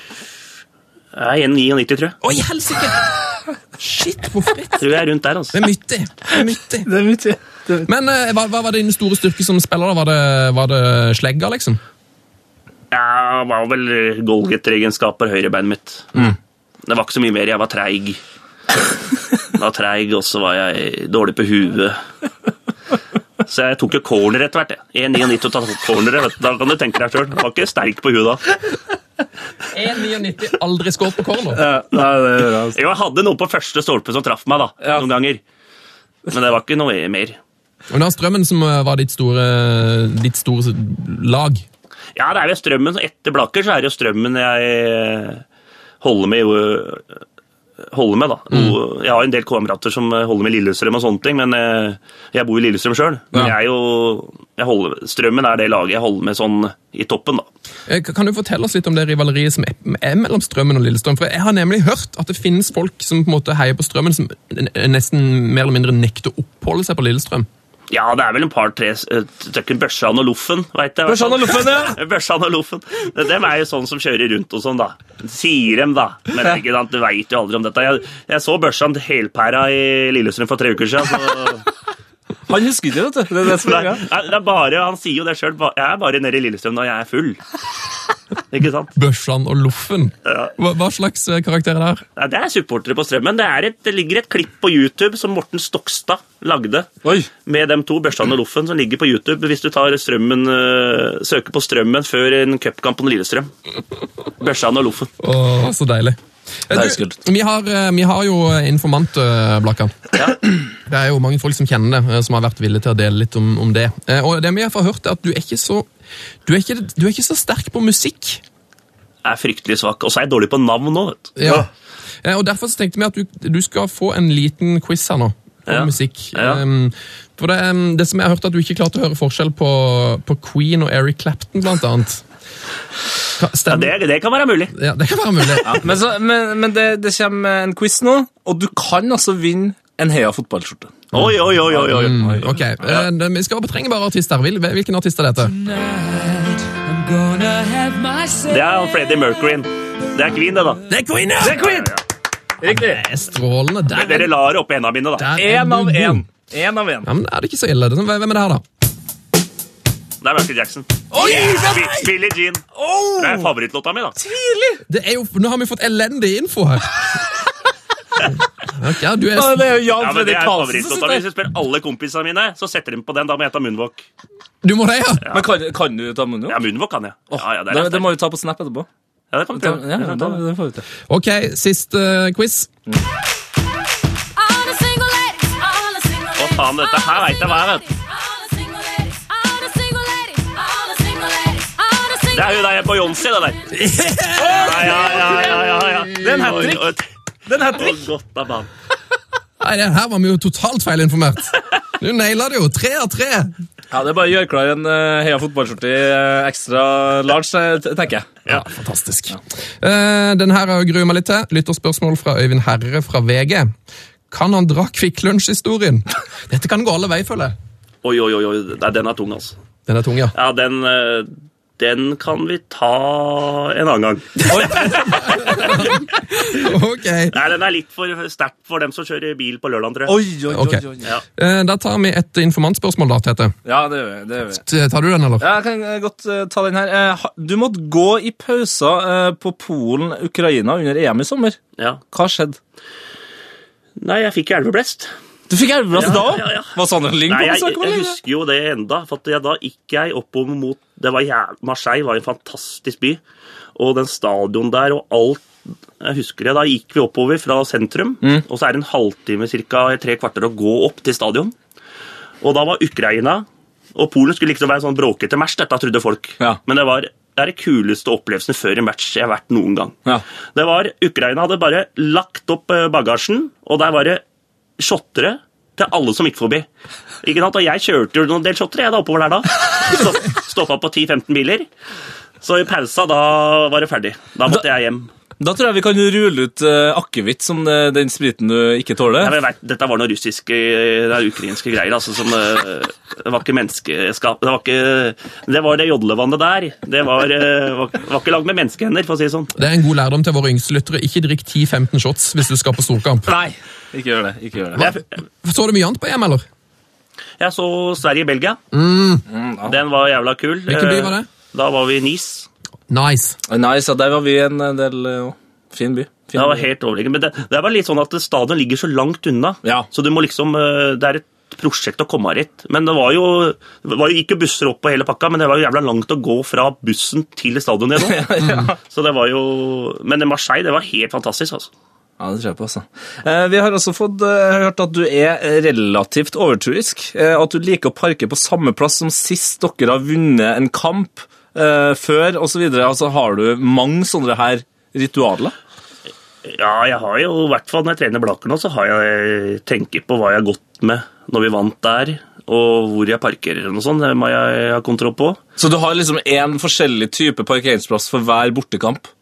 Jeg er 1,99, tror jeg. Oi, helsike! Shit, hvor fritt. Tror jeg er rundt der, altså. Det er myttig. Det er. Det er. Men uh, hva, hva var din store styrke som spiller? da? Var det, var det slegga, liksom? Jeg var vel goalgetter-egenskaper høyrebeinet mitt. Mm. Det var ikke så mye mer. Jeg var treig. Jeg var treig, og så var jeg dårlig på huet. Så jeg tok jo corner etter hvert. 1,99 og ta corneret. Da kan du tenke deg sjøl. Var ikke sterk på huet da. 1,99, aldri skåret på corner. Nei, det gjør jeg altså. Jo, jeg hadde noe på første stolpe som traff meg, da. Ja. Noen ganger. Men det var ikke noe mer. Og det var Strømmen som eh, var ditt store, ditt store lag. Ja, det er jo strømmen. Etter Blakker så er det jo strømmen jeg eh, holder med holder med, da. Mm. Jeg har en del kamerater som eh, holder med Lillestrøm og sånne ting, men eh, jeg bor i Lillestrøm sjøl. Men Ja. jeg jo jeg holder, Strømmen er det laget jeg holder med sånn i toppen, da. Eh, Kan du fortelle oss litt om det rivaleriet som er mellom Strømmen og Lillestrøm? For Jeg har nemlig hørt at det finnes folk som på en måte heier på Strømmen, som nesten mer eller mindre nekter å oppholde seg på Lillestrøm. Ja, det er vel en par-tre stykker Børsan og Loffen, veit jeg. Børsan og Loffen, ja. Børsan og Loffen. Dem er jo sånn som kjører rundt og sånn, da. Sier dem, da. Men ikke sant, du veit jo aldri om dette. Jeg, jeg så Børsan helpæra i Lillestrøm for tre uker siden. Så Han husker ikke, vet du. Det er det som er nei, det er bare, Han sier jo det sjøl. Jeg er bare nede i Lillestrøm når jeg er full. Ikke sant? Børsan og Loffen. Hva, hva slags karakterer karakter er det her? Nei, det er supportere på Strømmen. Det, er et, det ligger et klipp på YouTube som Morten Stokstad lagde. Oi. Med dem to, Børsan og Loffen, som ligger på YouTube. Hvis du tar Strømmen, øh, søker på Strømmen før en cupkamp på Lillestrøm. Børsan og Loffen. Å, så deilig. Eh, du, vi, har, eh, vi har jo informant, eh, Blakkan. Ja. Det er jo mange folk som kjenner det, eh, som har vært villige til å dele litt om, om det. Eh, Og det vi har hørt, er at du er ikke så du er ikke, du er ikke så sterk på musikk. Jeg er fryktelig svak. Og så er jeg dårlig på navn nå, vet du. Ja. Eh, Og Derfor så tenkte vi at du, du skal få en liten quiz her nå. På Ja. musikk. Ja. Um, for det, um, det som jeg har hørt at du ikke klarte å høre forskjell på, på Queen og Eric Clapton, blant annet. Ja, det, det kan være mulig. Ja, det kan være mulig. Ja, men så, men, men det, det kommer en quiz nå, og du kan altså vinne en Heia fotballskjorte. Oi, oi, oi, oi, oi. Mm, ok, ja. Vi skal bare trenger bare artister. Hvilken artist er dette? Det er Freddie Mercury. Det er Queen, det, da. Det er Queen! Det er Queen! Riktig. Det er strålende. Der, Dere lar opp hendene mine, da. Én av en. én. Én av en. Ja, men Er det ikke så ille? Det Hvem er det her, da? Det er Michael Jackson. Oi! Bi- Billie Jean. Det er favorittlåta mi, da. Det er jo, Nå har vi fått elendig info her. okay, ja, du er, Ja, Det er jo Jan Ja, men Det Fredrik Karlsen som favorittlåta. Hvis jeg spør alle kompisene mine, så setter de på den. Da må jeg ta munnvåk. du må det, ja? Men kan, kan du ta munnvåk? Ja, munnvåk kan jeg. Ja, ja, det, er det, det må vi ta på Snap etterpå. ja, det kan vi prøve. ja, da, det. får vi til. Ok, siste uh, quiz. Å, faen, dette her vet jeg hva er, vet Det er hun der på Jonsi, det der. Ja, ja, ja, ja, ja, ja. Det er en hat trick. Den Å, heter godt av banen. Nei, det Her var vi jo totalt feilinformert. Du naila det jo. Tre av tre. Ja, det er bare å gjøre klar en uh, Heia fotballskjorte i uh, ekstra large, eh, tenker jeg. Ja, fantastisk. Eh, den her gruer meg litt til. Lytterspørsmål fra Øyvind Herre fra VG. Kan han dra Kvikk Lunsj-historien? Dette kan gå alle veier, føler jeg. Oi, oi, oi. Nei, den er tung, altså. Den er tung, ja. Ja, den, eh, den kan vi ta en annen gang. Ok. Nei, den er litt for sterkt for dem som kjører bil på lørdag, tror jeg. Oi, oi, okay. oi, oi. Ja. Eh, Da tar vi et informantspørsmål, da, Tete. Ja, det gjør vi. Det gjør vi. Tar du den, eller? Ja, jeg kan eh, godt uh, ta den her. Uh, du måtte gå i pauser uh, på Polen-Ukraina under EM i sommer. ja. Hva skjedde? Nei, jeg fikk elveblest. Du fikk elveblast Ja, da òg? ja, ja. Var Sander Lyng Nei, på jeg, jeg eller? husker jo det enda, for jeg, da gikk jeg oppover mot det var jæv... Marseille var en fantastisk by, og den stadion der og alt jeg husker det, Da gikk vi oppover fra sentrum, Mm. og så er det en halvtime, cirka tre kvarter, å gå opp til stadion. Og da var Ukraina og Polen skulle liksom være en sånn bråkete match, dette trodde folk. Ja. Men det var det er det kuleste opplevelsen før en match jeg har vært noen gang. Ja. Det var, Ukraina hadde bare lagt opp eh, bagasjen, og der var det shottere til alle som gikk forbi. Ikke sant? Og jeg kjørte jo noen del shottere jeg da oppover der da. Stopp, Stoppa på 10-15 biler. Så i pausa, da var det ferdig. Da måtte jeg hjem. Da tror jeg vi kan rulle ut uh, akevitt som uh, den spriten du ikke tåler. Nei, vet, dette var noe russiske, det er ukrainske greier. altså som, uh, Det var ikke menneskeskap. Det var ikke, det var det jodlevannet der. Det var, eh, var, var ikke lagd med menneskehender, for å si det sånn. Det er en god lærdom til våre yngste lyttere. Ikke drikk 10-15 shots hvis du skal på storkamp. Nei, ikke gjør det. ikke gjør det. Så du mye annet på EM, eller? jeg så Sverige-Belgia. Mm, ja. Den var jævla kul. Hvilken by var det? Eh, Da var vi i Nice. Nice. Nice, ja, der var vi en eh, del eh, Fin by. Fin Det var helt overliggende. Men det, det var litt sånn at stadion ligger så langt unna. Ja. Så du må liksom, eh, det er et prosjekt å komme dit. Men det var jo, det var jo ikke busser opp på hele pakka, men det var jo jævla langt å gå fra bussen til stadionet nå. Så det var jo Men Marseille, det var helt fantastisk, altså. Ja, det tror jeg på, altså. Eh, vi har også fått eh, hørt at du er relativt overturisk. Eh, at du liker å parke på samme plass som sist dere har vunnet en kamp før, osv. Altså, har du mange sånne her ritualer? Ja, jeg har jo, i hvert fall når jeg trener Blaker nå, så har jeg tenker på hva jeg har gått med når vi vant der, og hvor jeg parkerer og sånt. Det må jeg ha kontroll på. Så du har liksom én forskjellig type parkeringsplass for hver bortekamp?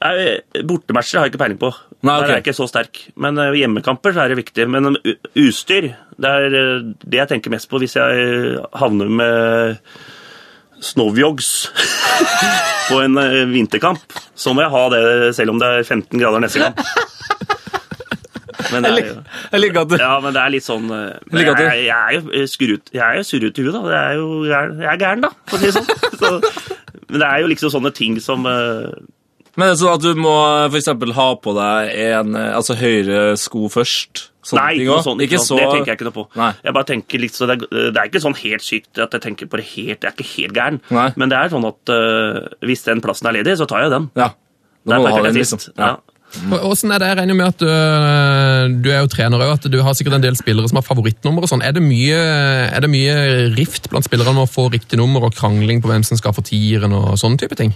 Nei, Bortematcher har jeg ikke peiling på. Nei, okay. Der er jeg ikke så sterk. Men uh, hjemmekamper så er det viktig. Men eh, utstyr, det er eh, det jeg tenker mest på hvis jeg havner med snowjogs på en eh, vinterkamp. Så må jeg ha det selv om det er 15 grader neste kamp. Men det er, jo- Jeg liker at du ja, men det er litt sånn eh, du- jeg, jeg er jo skurret, jeg er jo surret i huet, da. Det er jo, jeg, er, jeg er gæren, da, for å si det sånn. Så, men det er jo liksom sånne ting som eh, Men er det sånn at du må for eksempel ha på deg en eh, altså høyre sko først? Sånne Nei, ting ikke noe også? Ikke sånn, Det tenker jeg ikke noe på. Nei. Jeg bare tenker litt, så det, er, det er ikke sånn helt sykt at jeg tenker på det helt Jeg er ikke helt gæren. Nei. Men det er sånn at uh, hvis den plassen er ledig, så tar jeg den. Ja. Da må du ha den, liksom. Ja. Mm. Og- er det? Jeg regner med at du, du er jo trener òg, at du har sikkert en del spillere som har favorittnummer og sånn. Er, er det mye rift blant spillerne med å få riktig nummer og krangling på hvem som skal få tieren og sånne type ting?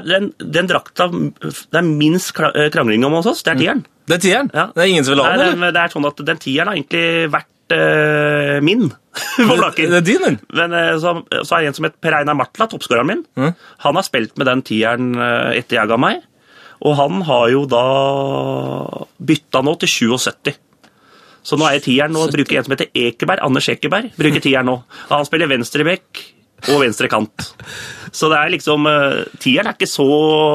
Den, den drakta det er minst eh, krangling om hos oss, det er tieren. Det er tieren? Ja. Det er ingen som vil ha den? er- det er sånn at den tieren har egentlig vært eh, min på Blaker. Det er din, den? Men eh, så, så er det en som heter Per Einar Martla, toppskåreren min. Mm. Han har spilt med den tieren etter jeg ga meg. Og han har jo da bytta nå til 77. Så nå er jeg tieren og bruker en som heter Ekeberg. Anders Ekeberg bruker tieren nå. Han spiller venstrebekk og venstre kant. Så det er liksom eh, Tieren er ikke så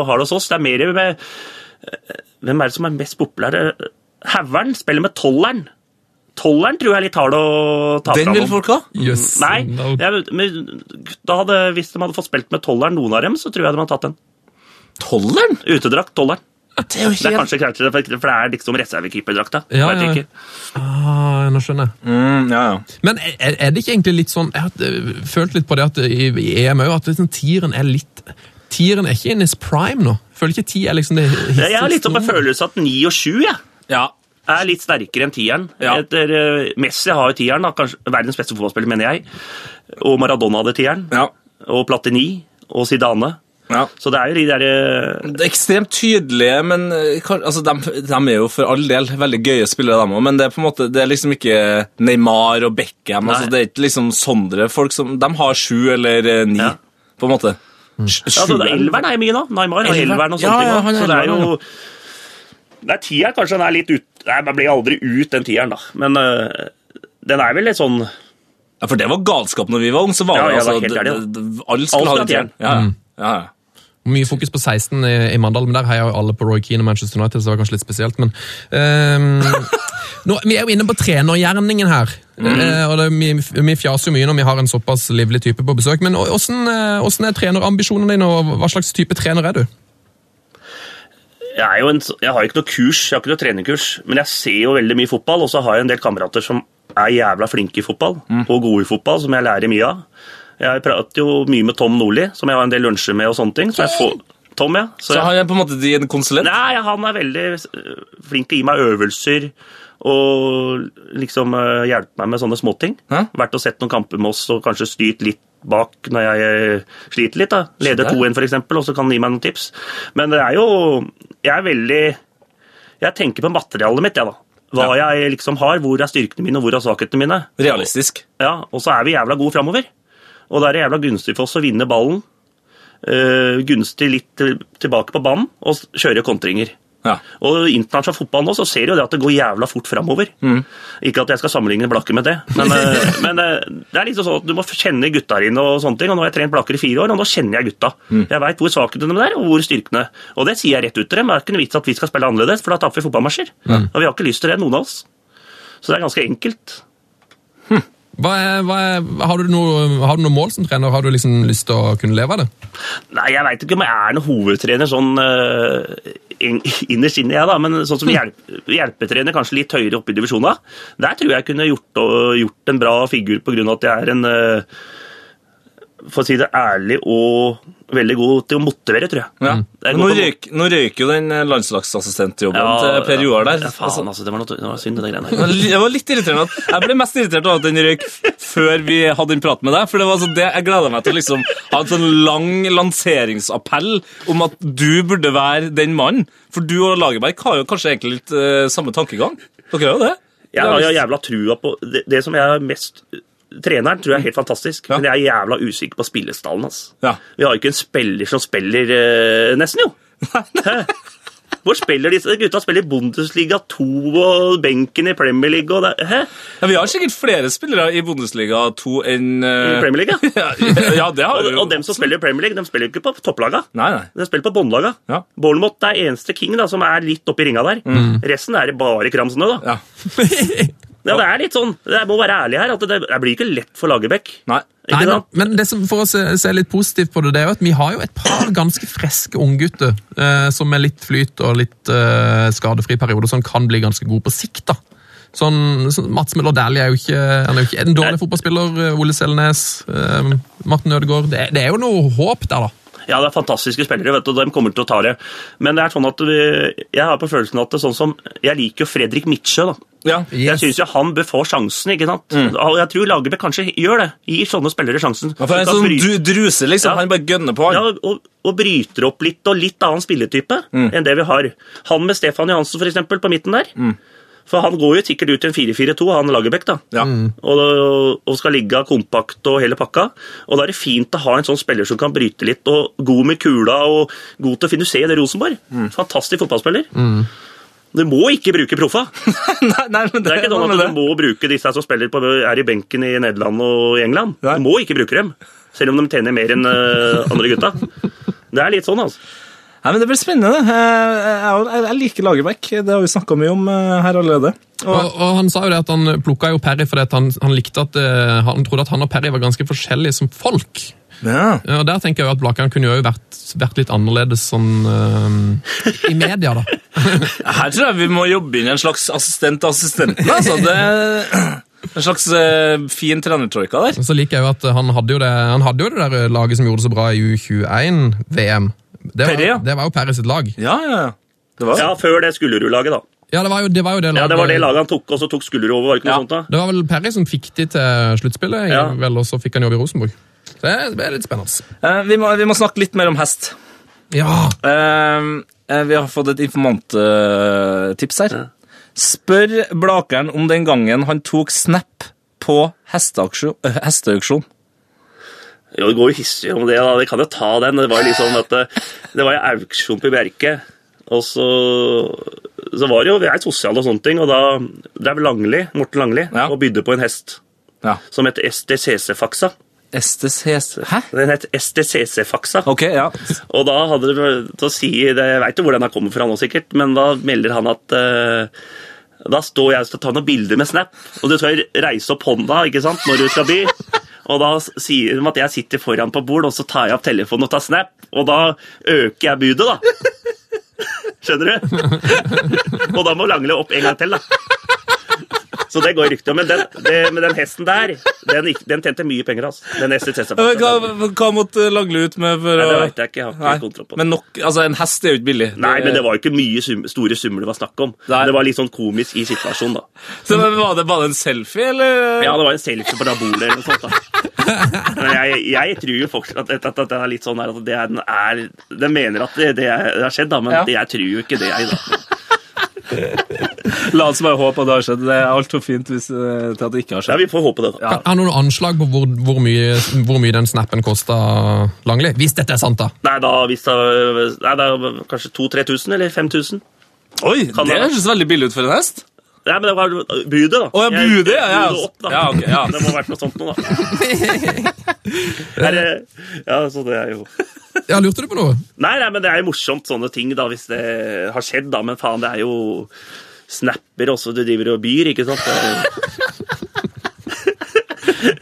hard hos oss. Det er mer med eh, Hvem er det som er mest populære? Haugern spiller med tolleren. Tolleren tror jeg er litt hard å ta Den Den vil folk ha. Yes. Nei, No. jeg, men da hadde, hvis de hadde fått spilt med tolleren, noen av dem, så tror jeg de hadde tatt den. Tolleren? Utedrakt, tolleren. Det er jo Det er kanskje greit, for det er liksom reservekeeperdrakta. Ja, ja, ja. Ah, nå skjønner jeg. mm, Ja, ja. Men er, er det ikke egentlig litt sånn Jeg har eh, følt litt på det at i, i EM òg, at liksom, tieren er litt Tieren er ikke in his prime nå. Føler ikke ti er liksom det Jeg har litt sånn på følelse at 9 og 7 ja. ja. er litt sterkere enn tieren. Ja. Etter, eh, Messi har jo tieren, da, kanskje verdens beste fotballspiller, mener jeg. Og Maradona hadde tieren. ja. Og Platini og Zidane. Ja. Så det er jo de der eh, Det er ekstremt tydelige, men eh, altså, de, de er jo for all del veldig gøye spillere, dem òg. Men det er på en måte, det er liksom ikke Neymar og Beckham. Altså, det er ikke liksom sånne folk som De har sju eller eh, ni, Ja. på en måte. Sj- Ja, altså. Elveren er jo mye nå. Neymar har Elveren. og sånne ja, ting. så det er Så det er jo tieren kanskje den er litt ut... Nei, Man blir aldri ut den tieren, da. Men øh, den er vel litt sånn Ja, For det var galskap når vi var unge. så var Ja, det altså, Alt det- det- det- Alle skulle ha den tieren. Ja, ja. Mye fokus på 16 i, i Mandal, men der heier jo alle på Roy Keane og Manchester United, så det var kanskje litt spesielt. Men Um, nå, vi er jo inne på trenergjerningen her. Eh, og det, vi, vi fjaser jo mye når vi har en såpass livlig type på besøk. Men åssen eh, hvordan er trenerambisjonene dine, og hva slags type trener er du? jeg, er jo en, jeg har ikke noe kurs, jeg har ikke noe trenerkurs, men jeg ser jo veldig mye fotball, og så har jeg en del kamerater som er jævla flinke i fotball, og gode i fotball, som jeg lærer mye av. Jeg prater jo mye med Tom Nordli, som jeg har en del lunsjer med og sånne ting. Så jeg får, Tom, ja. Så Så han er på en måte din konsulent? nei, han er veldig øh, flink til å gi meg øvelser, og liksom øh, hjelpe meg med sånne småting. Vært og sett noen kamper med oss, og kanskje styrt litt bak når jeg øh, sliter litt. da. Leder 2-1 for eksempel, og så kan han gi meg noen tips. Men det er jo Jeg er veldig Jeg tenker på materialet mitt, jeg, da. Hva jeg liksom har, hvor er styrkene mine, og hvor er svakhetene mine. Realistisk. Ja, Og så er vi jævla gode framover. Og da er det jævla gunstig for oss å vinne ballen. Uh, gunstig litt til- tilbake på banen og kjøre kontringer. Ja. Og internasjonal fotball nå så ser du jo det at det går jævla fort framover. Ikke at jeg skal sammenligne Blakke med det, men, øh, men øh, det er liksom sånn at du må kjenne gutta dine og sånne ting. Og nå har jeg trent Blakker i fire år, og nå kjenner jeg gutta. Jeg veit hvor svakhetene de er, og hvor styrkene. Og det sier jeg rett ut til dem. Det er ikke noe vits at vi skal spille annerledes, for da taper vi fotballmatcher. Og vi har ikke lyst til det, noen av oss. Så det er ganske enkelt. Hva er, hva er, har, du noe, har du noe mål som trener? Har du liksom lyst til å kunne leve av det? Nei, jeg veit ikke om jeg er noen hovedtrener sånn uh, innerst inne, jeg, da. Men sånn som hjelp, hjelpetrener, kanskje litt høyere oppe i divisjonen, der tror jeg jeg kunne gjort, og- gjort en bra figur på grunn av at jeg er en uh, For å si det ærlig og veldig god til å motivere, tror jeg. Ja. Er nå, røyk, nå røyker jo den eh, landslagsassistentjobben Ja, til Per Joar der. Ja, faen, Altså. Det var, noe, det var synd, det greiene li- det var litt irriterende Jeg ble mest irritert av at den røyk før vi hadde den praten med deg. For det var altså det, Jeg gleda meg til å liksom ha en sånn lang lanseringsappell om at du burde være den mannen. For du og Lagerberg har jo kanskje egentlig litt uh, samme tankegang? Dere har jo det? Jeg har jævla trua på Det, det som jeg har mest Treneren tror jeg er helt fantastisk, Ja. men jeg er jævla usikker på spillestallen hans. Ja. Vi har jo ikke en spiller som spiller eh, nesten, jo. Hvor spiller disse gutta? Spiller i Bundesliga 2 og benken i Premier League og det, Hæ? Ja, Vi har sikkert flere spillere i Bundesliga 2 enn uh... I Premier League, ja. ja, det har Og, vi jo. og dem som spiller i Premier League, de spiller jo ikke på topplaga. Nei, nei. De spiller på båndlaga. Ja. Bournemouth er eneste king da, som er litt oppi ringa der. Resten er det bare kramsene, da. Ja. Ja, det er litt sånn, Jeg må være ærlig her, at det, det blir ikke lett for Lagerbäck. Nei. Nei, men, men det som, for å se, se litt positivt på det, det er jo at vi har jo et par ganske friske unggutter eh, som med litt flyt og litt eh, skadefri periode som kan bli ganske gode på sikt. da. Sånn, så Mats Møller Dæhlie er jo ikke, han er jo ikke en dårlig fotballspiller. eh, Ole Selnes, eh, Martin Ødegaard. Det, det er jo noe håp der, da. Ja, det er fantastiske spillere, vet du, og de kommer til å ta det. Men det er sånn at vi, jeg har på følelsen at det er sånn som Jeg liker jo Fredrik Midtsjø, da. Ja. Jeg Yes. syns jo han bør få sjansen, ikke sant. Og Jeg tror Lagerbäck kanskje gjør det. Gir sånne spillere sjansen. Ja, for en sånn bry- druse, liksom. Ja. Han bare gønner på, han. ja, og, og bryter opp litt, og litt annen spilletype Mm. enn det vi har. Han med Stefan Johansen, for eksempel, på midten der. Mm. For han går jo sikkert ut i en 4-4-2, han Lagerbäck, da. Ja. Og, og skal ligge kompakt og hele pakka. Og da er det fint å ha en sånn spiller som kan bryte litt, og god med kula og god til å finne se det Rosenborg. Mm. Fantastisk fotballspiller. Du må ikke bruke proffa. nei, nei, men Det er ikke sånn at du må bruke disse som spiller på, er i benken i Nederland og i England. Nei. Du må ikke bruke dem, selv om de tjener mer enn eh, andre gutta. Det er litt sånn, altså. Nei, men Det blir spennende. Jeg, jeg, jeg, liker Lagerbäck. Det har vi snakka mye om eh, her allerede. Og, Og, og Han sa jo det at han plukka jo Perry fordi at han, han likte at eh, han trodde at han og Perry var ganske forskjellige som folk. ja. Ja, og Der tenker jeg jo at Blakan kunne jo vært, vært litt annerledes sånn uh, i media, da. Her tror jeg vi må jobbe inn en slags assistent til assistenten. Altså. Det, en slags uh, fin trenertroika der. Så liker jeg jo at han hadde jo det, han hadde jo det der laget som gjorde det så bra i U21-VM. Det, var- Perre, ja. det var jo Perre sitt lag. Ja, ja, ja. Det var Ja, før det Skullerud-laget, da. Ja, det var jo det, var jo det laget. Ja, Det var det laget han tok, og så tok Skullerud over. var det ikke noe Ja. sånt da? Det var vel Perry som fikk de til sluttspillet, Ja. vel, og så fikk han jobb i Rosenborg. Så det, er litt spennende. Eh, vi, må, vi må snakke litt mer om hest. Ja, Eh, eh, vi har fått et informanttips her. Spør Blakeren om den gangen han tok snap på hesteauksjon. Eh. Jo, det går jo hissig om det, da. Vi kan jo ta den. Det var jo liksom at det, det var jo auksjon på Bjerke. Og så, så var det jo Vi er sosiale og sånne ting, og da drev Langli, Morten Langli Ja. og bydde på en hest Ja. som het STCC-faksa. STCC. Hæ? Den het STCC-faksa. Ok, ja. Og da hadde de til å si det, Jeg veit jo hvor den har kommer fra nå, sikkert, men da melder han at uh, Da står jeg og skal ta noen bilder med Snap, og du skal reise opp hånda ikke sant, når du skal by. Og da sier de at jeg sitter foran på bord, og så tar jeg opp telefonen og tar Snap. Og da øker jeg budet, da. Skjønner du? Og da må langle opp en gang til, da. Så det går rykter om. Men den, det, men den hesten der, den, den tjente mye penger, altså. Den. Eh, Hva, hva måtte Langle ut med for å det vet jeg ikke. Jeg har ikke Nei, kontroll på det. Men nok, altså En hest er jo ikke billig. Nei, men det var jo ikke mye sum, store summer det var snakk om. Nei. Det var litt sånn komisk i situasjonen, da. Så Var det bare en selfie, eller? Ja, det var en selfie på det bordet eller noe sånt, da. Jeg, jeg tror jo fortsatt at, at, at det er litt sånn her at det er, den er Den mener at det, det, er, det har skjedd, da, men Ja. jeg tror jo ikke det, jeg, da. La oss bare håpe at det har skjedd. Det er altfor fint hvis, eh, til at det ikke har skjedd. Ja, vi får håpe det, da. Ja. Har du noen anslag på hvor, hvor, mye, hvor mye den snappen kosta Langli? Hvis dette er sant, da. Nei, da hvis det Nei, det er kanskje 2000-3000 eller 5000. Oi, det- høres veldig billig ut for en hest. Nei, men det var budet, da. Å, ja, budet, ja, ja. budet opp, da. Ja, ok, ja. Det må ha vært noe sånt noe, da. Er det- ja, så det er jo Ja, Lurte du på noe? Nei, nei, men det er jo morsomt sånne ting da, hvis det har skjedd, da. Men faen, det er jo snapper også du driver og byr, ikke sant? Det er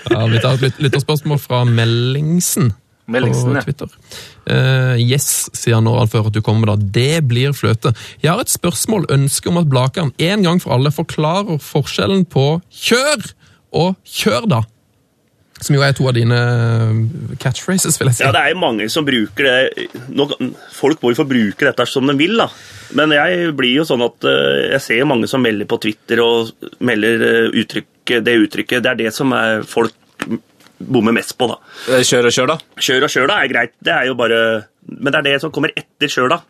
Ja, Vi tar et lyt- lytterspørsmål fra Meldingsen. Meldingsen, på. Twitter. Uh, yes, sier han han før at du kommer da. Det blir fløte. Jeg har et spørsmål, ønske om at Blakan en gang for alle forklarer forskjellen på kjør og kjør, da. Som jo er to av dine eh, catchphrases, vil jeg si. Ja, det er jo mange som bruker det Nå, Folk må jo få bruke dette som de vil, da. Men jeg blir jo sånn at eh, jeg ser mange som melder på Twitter og melder uttrykk, det uttrykket. Det er det som er folk bommer mest på, da. Eh, Kjør og kjør, da. Kjør og kjør, da, er greit. Det er jo bare Men det er det som kommer etter kjør, da.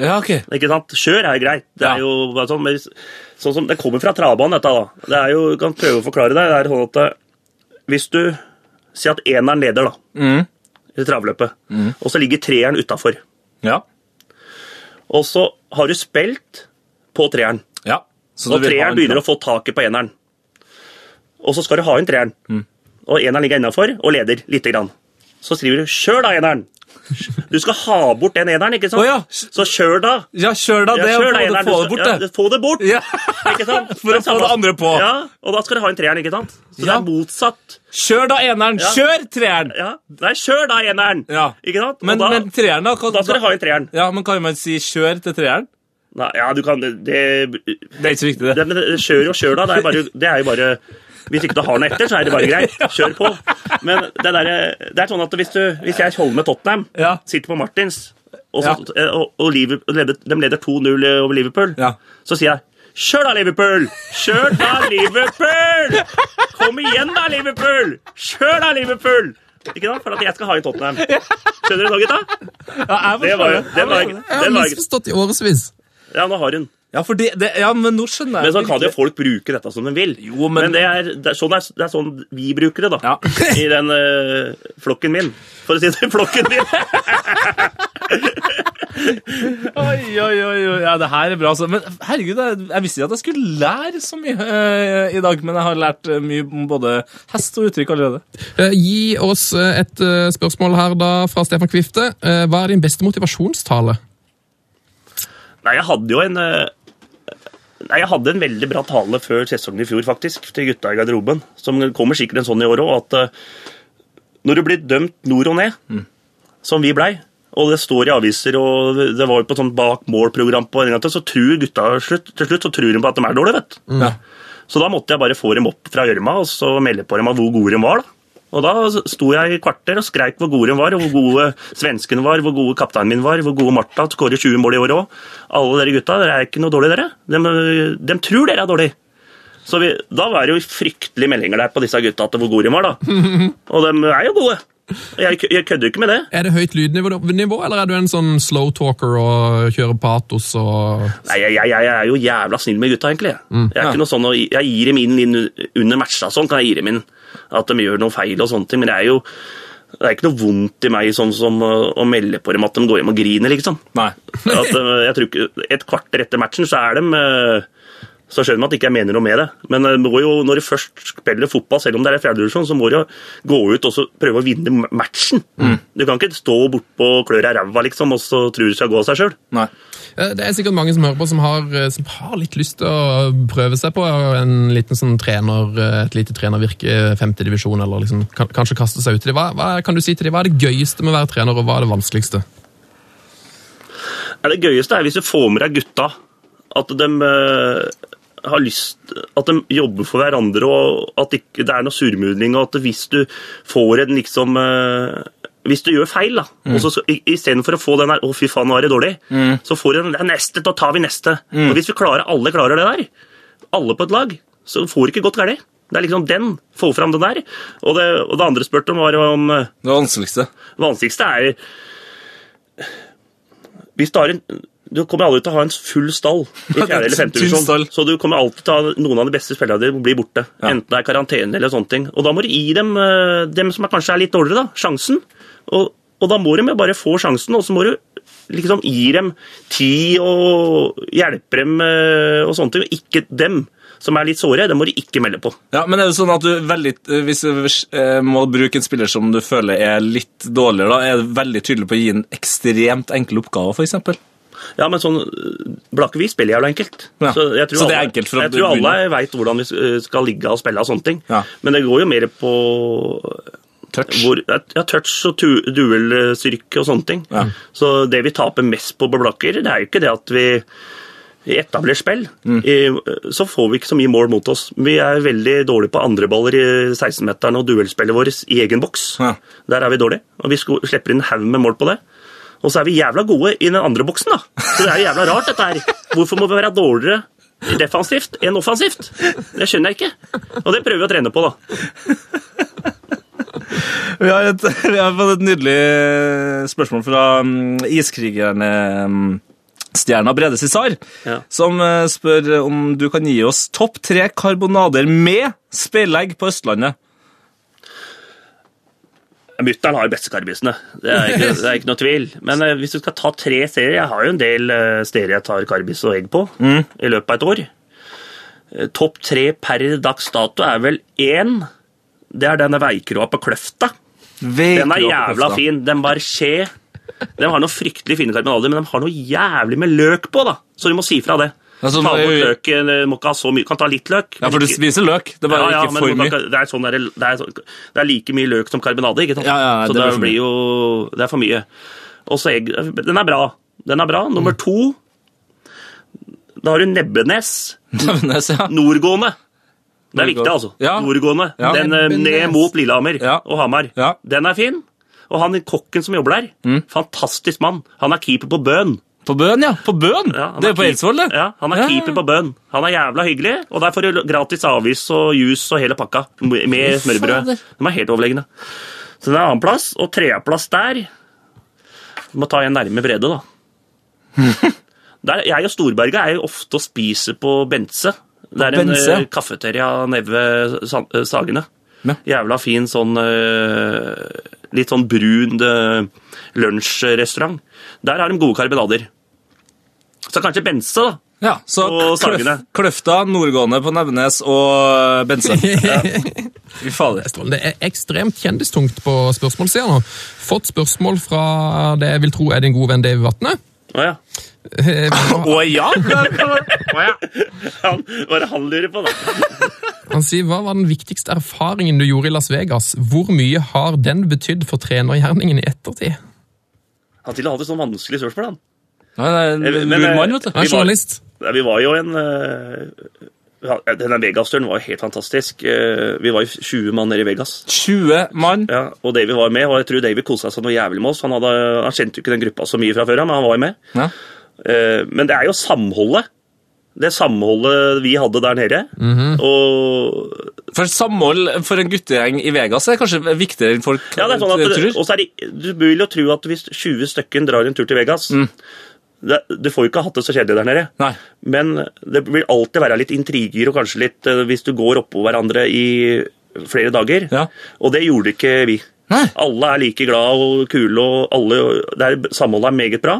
Ja, ok. Ikke sant? Kjør er greit. Det Ja. er jo bare sånn, men sånn som Det kommer fra travbanen, dette. da. Det er jo, jeg kan prøve å forklare det. Det er sånn at eh, Hvis du Si at eneren leder da, Mm. i travløpet, og så ligger treeren utafor, Ja. og så har du spilt på treeren, ja. Så og du treeren begynner å få taket på eneren, og så skal du ha inn treeren, og eneren ligger innafor og leder lite grann. Så skriver du 'kjør da, eneren'. Du skal ha bort den eneren, ikke sant? Å ja. Så kjør da. Ja, kjør da. Det Ja, kjør da, få det, få det bort, det. Ja, få det bort. Ja. Ikke sant? For å få det andre på. Ja, og da skal du ha en treeren, ikke sant? Så det er motsatt. Kjør da eneren. Kjør treeren. Ja, Nei, kjør da eneren. Ja. Ikke sant? Og Men, da, men treeren, da? Kan, da skal du ha en treeren. Ja, men kan man si kjør til treeren? Nei, ja, du kan det, Det er ikke så viktig, det. det men Kjør og kjør, da. Det er, bare, det er jo bare Hvis ikke du har noe etter, så er det bare greit. Kjør på. Men det, der, det er sånn at hvis, du, hvis jeg holder med Tottenham, Ja. sitter på Martins, og, så, og, og Liverpool, de leder 2-0 over Liverpool, Ja. så sier jeg Kjør da, Liverpool! Kjør da, Liverpool! Kom igjen, da, Liverpool! Kjør da, Liverpool! Ikke sant? For at jeg skal ha i Tottenham. Skjønner du nå, gutta? Ja, jeg Det var jo forstår var, Jeg har misforstått i årevis. Ja, nå har hun. Ja, for det, det, ja, men nå skjønner jeg Men så kan jo folk bruke dette som de vil. Jo, men- det, er, det, er sånn, er, det er sånn vi bruker det, da. Ja. I den eh, flokken min. For å si det, flokken min. Oi, oi, oi, oi. Ja, det her er bra. Så. Men herregud, jeg, jeg visste ikke at jeg skulle lære så mye eh, i dag, men jeg har lært eh, mye om både hest og uttrykk allerede. Eh, Gi oss et uh, spørsmål her da fra Stefan Kvifte. Eh, Hva er din beste motivasjonstale? Nei, jeg hadde jo en eh, Nei, jeg hadde en veldig bra tale før sesongen i fjor, faktisk, til gutta i garderoben. Som kommer sikkert en sånn i år òg, at uh, når du blir dømt nord og ned, som vi blei, og det står i aviser, og det var jo på et sånt bak mål-program på en gang til, så tror gutta slutt, til slutt så tror de på at de er dårlige, vet du. Ja. Så da måtte jeg bare få dem opp fra gjørma og så melde på dem av hvor gode de var. da. Og da sto jeg i kvarter og skreik hvor gode de var, og hvor gode svenskene var, hvor gode kapteinen min var, hvor gode Martha skårer 20 mål i år òg. Alle dere gutta, dere er ikke noe dårlige, dere. De, de tror dere er dårlige. Så vi, da var det jo fryktelige meldinger der på disse gutta til hvor gode de var, da. Og de er jo gode. Jeg, jeg kødder ikke med det. Er det høyt lydnivå, eller er du en sånn slow talker og kjører patos og Nei, jeg, jeg, jeg er jo jævla snill med gutta, egentlig. Jeg er ikke noe sånn, jeg gir dem inn, inn under matcha sånn, kan jeg gi dem inn. At de gjør noe feil og sånne ting. Men det er jo det er ikke noe vondt i meg sånn som å, melde på dem at de går hjem og griner, liksom. Nei. At, eh, jeg tror ikke, Et kvarter etter matchen så er de eh, så skjønner man at ikke jeg mener noe med det. Men det må jo, når du først spiller fotball, selv om det er fjerdedivisjon, så må du jo gå ut og så prøve å vinne matchen. Du kan ikke stå bortpå og klør i ræva liksom, og så tror du skal gå av seg sjøl. Eh, Det er sikkert mange som hører på, som har, eh, som har litt lyst til å prøve seg på en liten sånn trener, eh, et lite trenervirke i femte divisjon, eller liksom, kan, kanskje kaste seg ut i det. Hva, hva kan du si til dem? Hva er det gøyeste med å være trener, og hva er det vanskeligste? Det gøyeste er hvis du får med deg gutta. At de eh, har lyst At de jobber for hverandre, og at ikke det er noe surmuling. Og at hvis du får en liksom eh, Hvis du gjør feil, da, og så istedenfor å få den der 'Å, fy faen, nå er det dårlig', så får du den der neste, da tar vi neste. Og hvis vi klarer, alle klarer det der, alle på et lag, så får du ikke godt galt. Det er liksom den. Få fram den der. Og det, og det andre spurte om, var om eh, Det vanskeligste. det vanskeligste er Hvis du har en Du kommer aldri til å ha en full stall i fjerde eller femte divisjon. Så du kommer alltid til å ha noen av de beste spillerne dine blir borte. Ja. Enten det er karantene eller sånne ting. Og da må du gi dem, eh, dem som er kanskje er litt dårligere, da, sjansen. Og, og da må de jo bare få sjansen, og så må du liksom gi dem tid og hjelpe dem eh, og sånne ting. og Ikke dem som er litt såre, det må de ikke melde på. Ja, men er det sånn at du veldig, hvis du eh, må bruke en spiller som du føler er litt dårligere, da, er du veldig tydelig på å gi en ekstremt enkel oppgave, for eksempel? Ja, men sånn Blakkevik spiller jævla enkelt. Ja. Så, jeg tror Så det er enkelt for alle, Jeg tror alle veit hvordan vi skal ligge og spille og sånne ting. Ja. Men det går jo mer på Touch. hvor, ja, touch og duellstyrke og sånne ting. Ja. Så det vi taper mest på Blakker, det er jo ikke det at vi i etablert spill, Mm. så får vi ikke så mye mål mot oss. Vi er veldig dårlige på andreballer i 16-meteren og duellspillet vårt i egen boks. Ja. Der er vi dårlige, og vi slipper inn en haug med mål på det. Og så er vi jævla gode i den andre boksen, da. Så det er jo jævla rart, dette her. Hvorfor må vi være dårligere defensivt enn offensivt? Det skjønner jeg ikke. Og det prøver vi å trene på, da. Vi har, et, vi har fått et nydelig spørsmål fra um, iskrigerne um, Stjerna Brede Cissar, Ja. som eh, spør om du kan gi oss topp tre karbonader med speilegg på Østlandet. Mutter'n har beste karbisene. Det er ikke, det er ikke noe tvil. Men eh, hvis du skal ta tre serier Jeg har jo en del eh, steder jeg tar karbis og egg på i løpet av et år. Eh, Topp tre per dags dato er vel én. Det er denne veikroa på Kløfta. Den er jævla fin. Den bare skjer. De har noen fryktelig fine karbonader, men de har noe jævlig med løk på, da. Så du må si fra det. Altså, ta bort løken. Du må ikke ha så mye. Kan ta litt løk. Ja, for du spiser løk. Det er bare ja, ja, ikke for kan mye. ikke- Det er, sånn der, det, er, sånn- det er like mye løk som karbonade, ikke sant? Ja, ja, så det det, blir blir jo Det er for mye. Og så egg Den er bra. Den er bra. Mm. Nummer to Da har du Nebbenes. Nebbenes ja. Nordgående. Det er viktig, altså. Ja. Nordgående. Ja. Den eh, ned mot Lillehammer Ja. og Hamar. Ja. Den er fin. Og han kokken som jobber der, Mm. fantastisk mann. Han er keeper på Bøen. På Bøen, ja. På Bøen? Ja, han det er på keep- Eidsvoll, det. Ja, han er keeper på Bøen. Han er jævla hyggelig, og der får du gratis avis og juice og hele pakka. Med smørbrød. fader. De er helt overlegne. Så det er annenplass, og tredjeplass der Du må ta en nærme Brede, da. Der, jeg og Storberget er jo ofte og spiser på Bense. Det er en Bense? uh, kafeteria nede ved eh, Sagene. Ja. Jævla fin sånn eh, Litt sånn brun lunsjrestaurant. Der har de gode karbonader. Så kanskje Bense, da. Ja, så kløf, Kløfta, Nordgående på Nevnes og Bense. Fy fader. Det er ekstremt kjendistungt på spørsmålssida nå. Fått spørsmål fra det jeg vil tro er din gode venn Davy Vatne. Å ja. Eh, Å ja? Han, hva er det han lurer på, da? Han sier hva var den viktigste erfaringen du gjorde i Las Vegas? Hvor mye har den betydd for trenergjerningen i ettertid? Han til å hadde sånn vanskelig spørsmål, han. Nei, det er en Men, lur eh, mann, vet du. Han er journalist. Vi var jo en eh, Denne Vegas-turen var jo helt fantastisk. Eh, Vi var jo 20 mann nede i Vegas. 20 mann. Ja, og Davy var med, og jeg tror Davy kosa seg noe jævlig med oss. Han, hadde, han kjente jo ikke den gruppa så mye fra før, men han var jo med. Ja. Eh, Men det er jo samholdet. Det samholdet vi hadde der nede. Og For samhold for en guttegjeng i Vegas er kanskje viktigere enn folk ja, det er sånn at, tror. og så er det, Du vil jo tro at hvis 20 stykken drar en tur til Vegas det, Du får jo ikke hatt det så kjedelig der nede. Nei. Men det vil alltid være litt intriger, og kanskje litt eh, hvis du går oppå hverandre i flere dager. Ja. Og det gjorde ikke vi. Nei. Alle er like glad og kule, og alle, det er, samholdet er meget bra.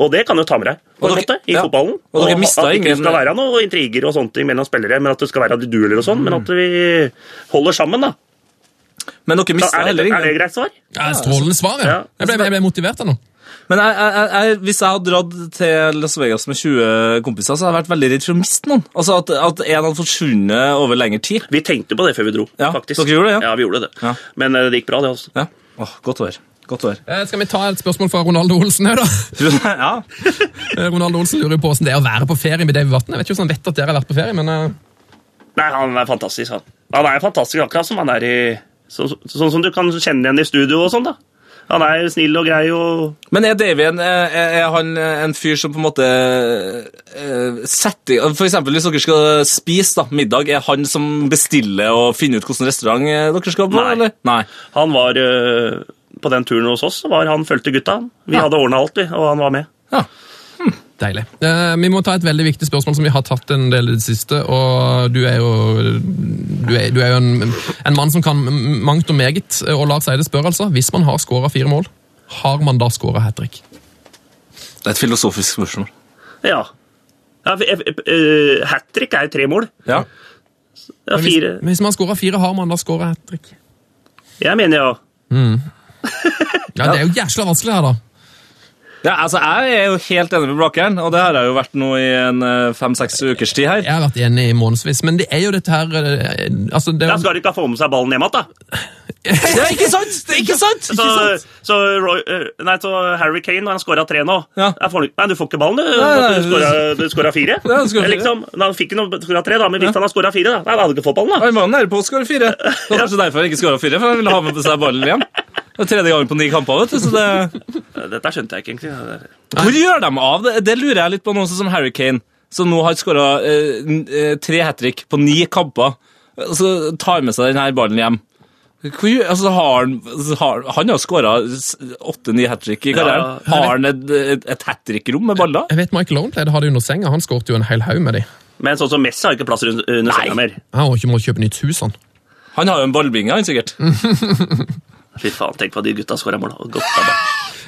Og det kan du ta med deg på Og en dere- måte, i ja. fotballen. Og dere mistet at det ikke skal være noe intriger og sånne ting mellom spillere, men at det skal være dueller og sånn, men at vi holder sammen, da. Men dere mista er, heller det, er det greit svar? Ja, Strålende svar, ja. Jeg ble, jeg ble motivert av nå. Men jeg, jeg, jeg, hvis jeg hadde dratt til Las Vegas med 20 kompiser, så hadde jeg vært veldig redd for å miste noen. Altså At, at en hadde forsvunnet over lengre tid. Vi tenkte på det før vi dro, Ja, faktisk. dere gjorde det, ja? Ja, vi gjorde det. Ja. Men eh, det gikk bra, det også. Ja. Åh, godt å høre. Godt å høre. Eh, Skal vi ta et spørsmål fra Ronaldo Olsen her, da? ja. Eh, Ronaldo Olsen lurer på hvordan det er å være på ferie med Davy Vatne. Jeg vet ikke hvordan han vet at dere har vært på ferie, men eh, Nei, han er fantastisk, han. Han er fantastisk akkurat som han er i så, Sånn som du kan kjenne igjen i studio og sånn, da. Han er snill og grei og Men er Davy en, er, han en fyr som på en måte eh, setter For eksempel hvis dere skal spise da, middag, er han som bestiller og finner ut hvilken restaurant eh, dere skal på? Nei. Eller? Nei. Han var øh, På den turen hos oss så var han fulgte gutta. Vi Ja. hadde ordna alt, vi, og han var med. Ja. Deilig. Eh, Vi må ta et veldig viktig spørsmål som vi har tatt en del i det siste. og Du er jo, du er, du er jo en, en mann som kan mangt og meget. og Lars Eide spør altså, hvis man har skåra fire mål, har man da skåra hat trick? Det er et filosofisk spørsmål. Ja. ja uh, Hat trick er jo tre mål. Ja. Ja, Men Hvis, fire. hvis man skåra fire, har man da skåra hat trick? Jeg mener ja. Ja, det er jo jæsla vanskelig her, da. Ja, altså, Jeg er jo helt enig med Blakkeren, og det har jeg jo vært nå i en eh, fem-seks ukers tid her. Jeg har vært enig i månedsvis, men det er jo dette her eh, altså det, Da skal de ikke få med seg ballen hjem igjen, da. Det er ikke sant! Det er ikke sant! Så, Ikke sant? så, Roy, øh, nei, så Harry Kane, når han skåra tre nå Ja. jeg får, Nei, du får ikke ballen, du. nei, du skåra- fire. Ja, han fire. Liksom, han fikk skåra tre, da, men hvis han har skåra fire, da, nei, da hadde du ikke fått ballen. da. Han var er på å skåre fire. Det var kanskje derfor han ikke skåra fire, for han ville ha med seg ballen hjem. Det er tredje gangen på ni kamper, vet du, så det Dette skjønte jeg ikke egentlig. Hvor gjør de av det? Det lurer jeg litt på, noe sånn som Harry Kane, som nå har skåra eh, eh, tre hat trick på ni kamper, og så tar med seg denne ballen hjem. Hvor, altså, har han, altså, har, han har skåra åtte-ni hat trick i karrieren. Ja. Har han et, et, et hat trick-rom med baller? Jeg vet Michael Owen har det under senga. Han skåret jo en hel haug med de. Men sånn som Messi har ikke plass under under senga mer. Han har ikke måttet kjøpe nytt hus, han. Han har jo en ballbinge, han sikkert. Fy faen, tenk på de gutta skåra mål.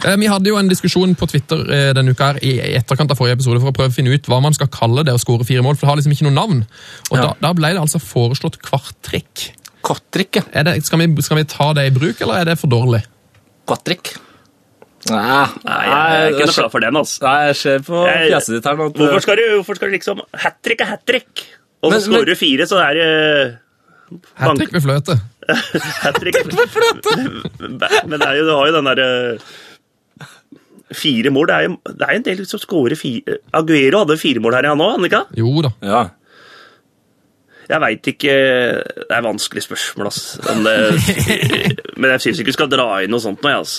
Eh, Vi hadde jo en diskusjon på Twitter eh, denne uka her, i etterkant av forrige episode for å prøve å finne ut hva man skal kalle det å skåre fire mål, for det har liksom ikke noe navn. Og Ja. da, da ble det altså foreslått kvarttrikk. Kvarttrikk, ja. Er det, skal, vi, skal vi ta det i bruk, eller er det for dårlig? Kvarttrikk? Nei, Nei, jeg er ikke noe klar for den, altså. Nei, jeg ser på fjeset ditt her nå Hvorfor skal du, hvorfor skal du liksom Hat trick er hat trick. Og så skårer du fire, så er det Hat trick med fløte. Hat trick. Men det er jo, du har jo den derre Fire mål. Det er jo det er en del som scorer fire Aguero hadde fire mål her, han òg, Annika? Jo da. Ja. Jeg veit ikke Det er vanskelig spørsmål, ass. Men, det, men jeg syns ikke du skal dra inn noe sånt nå, jeg, ass.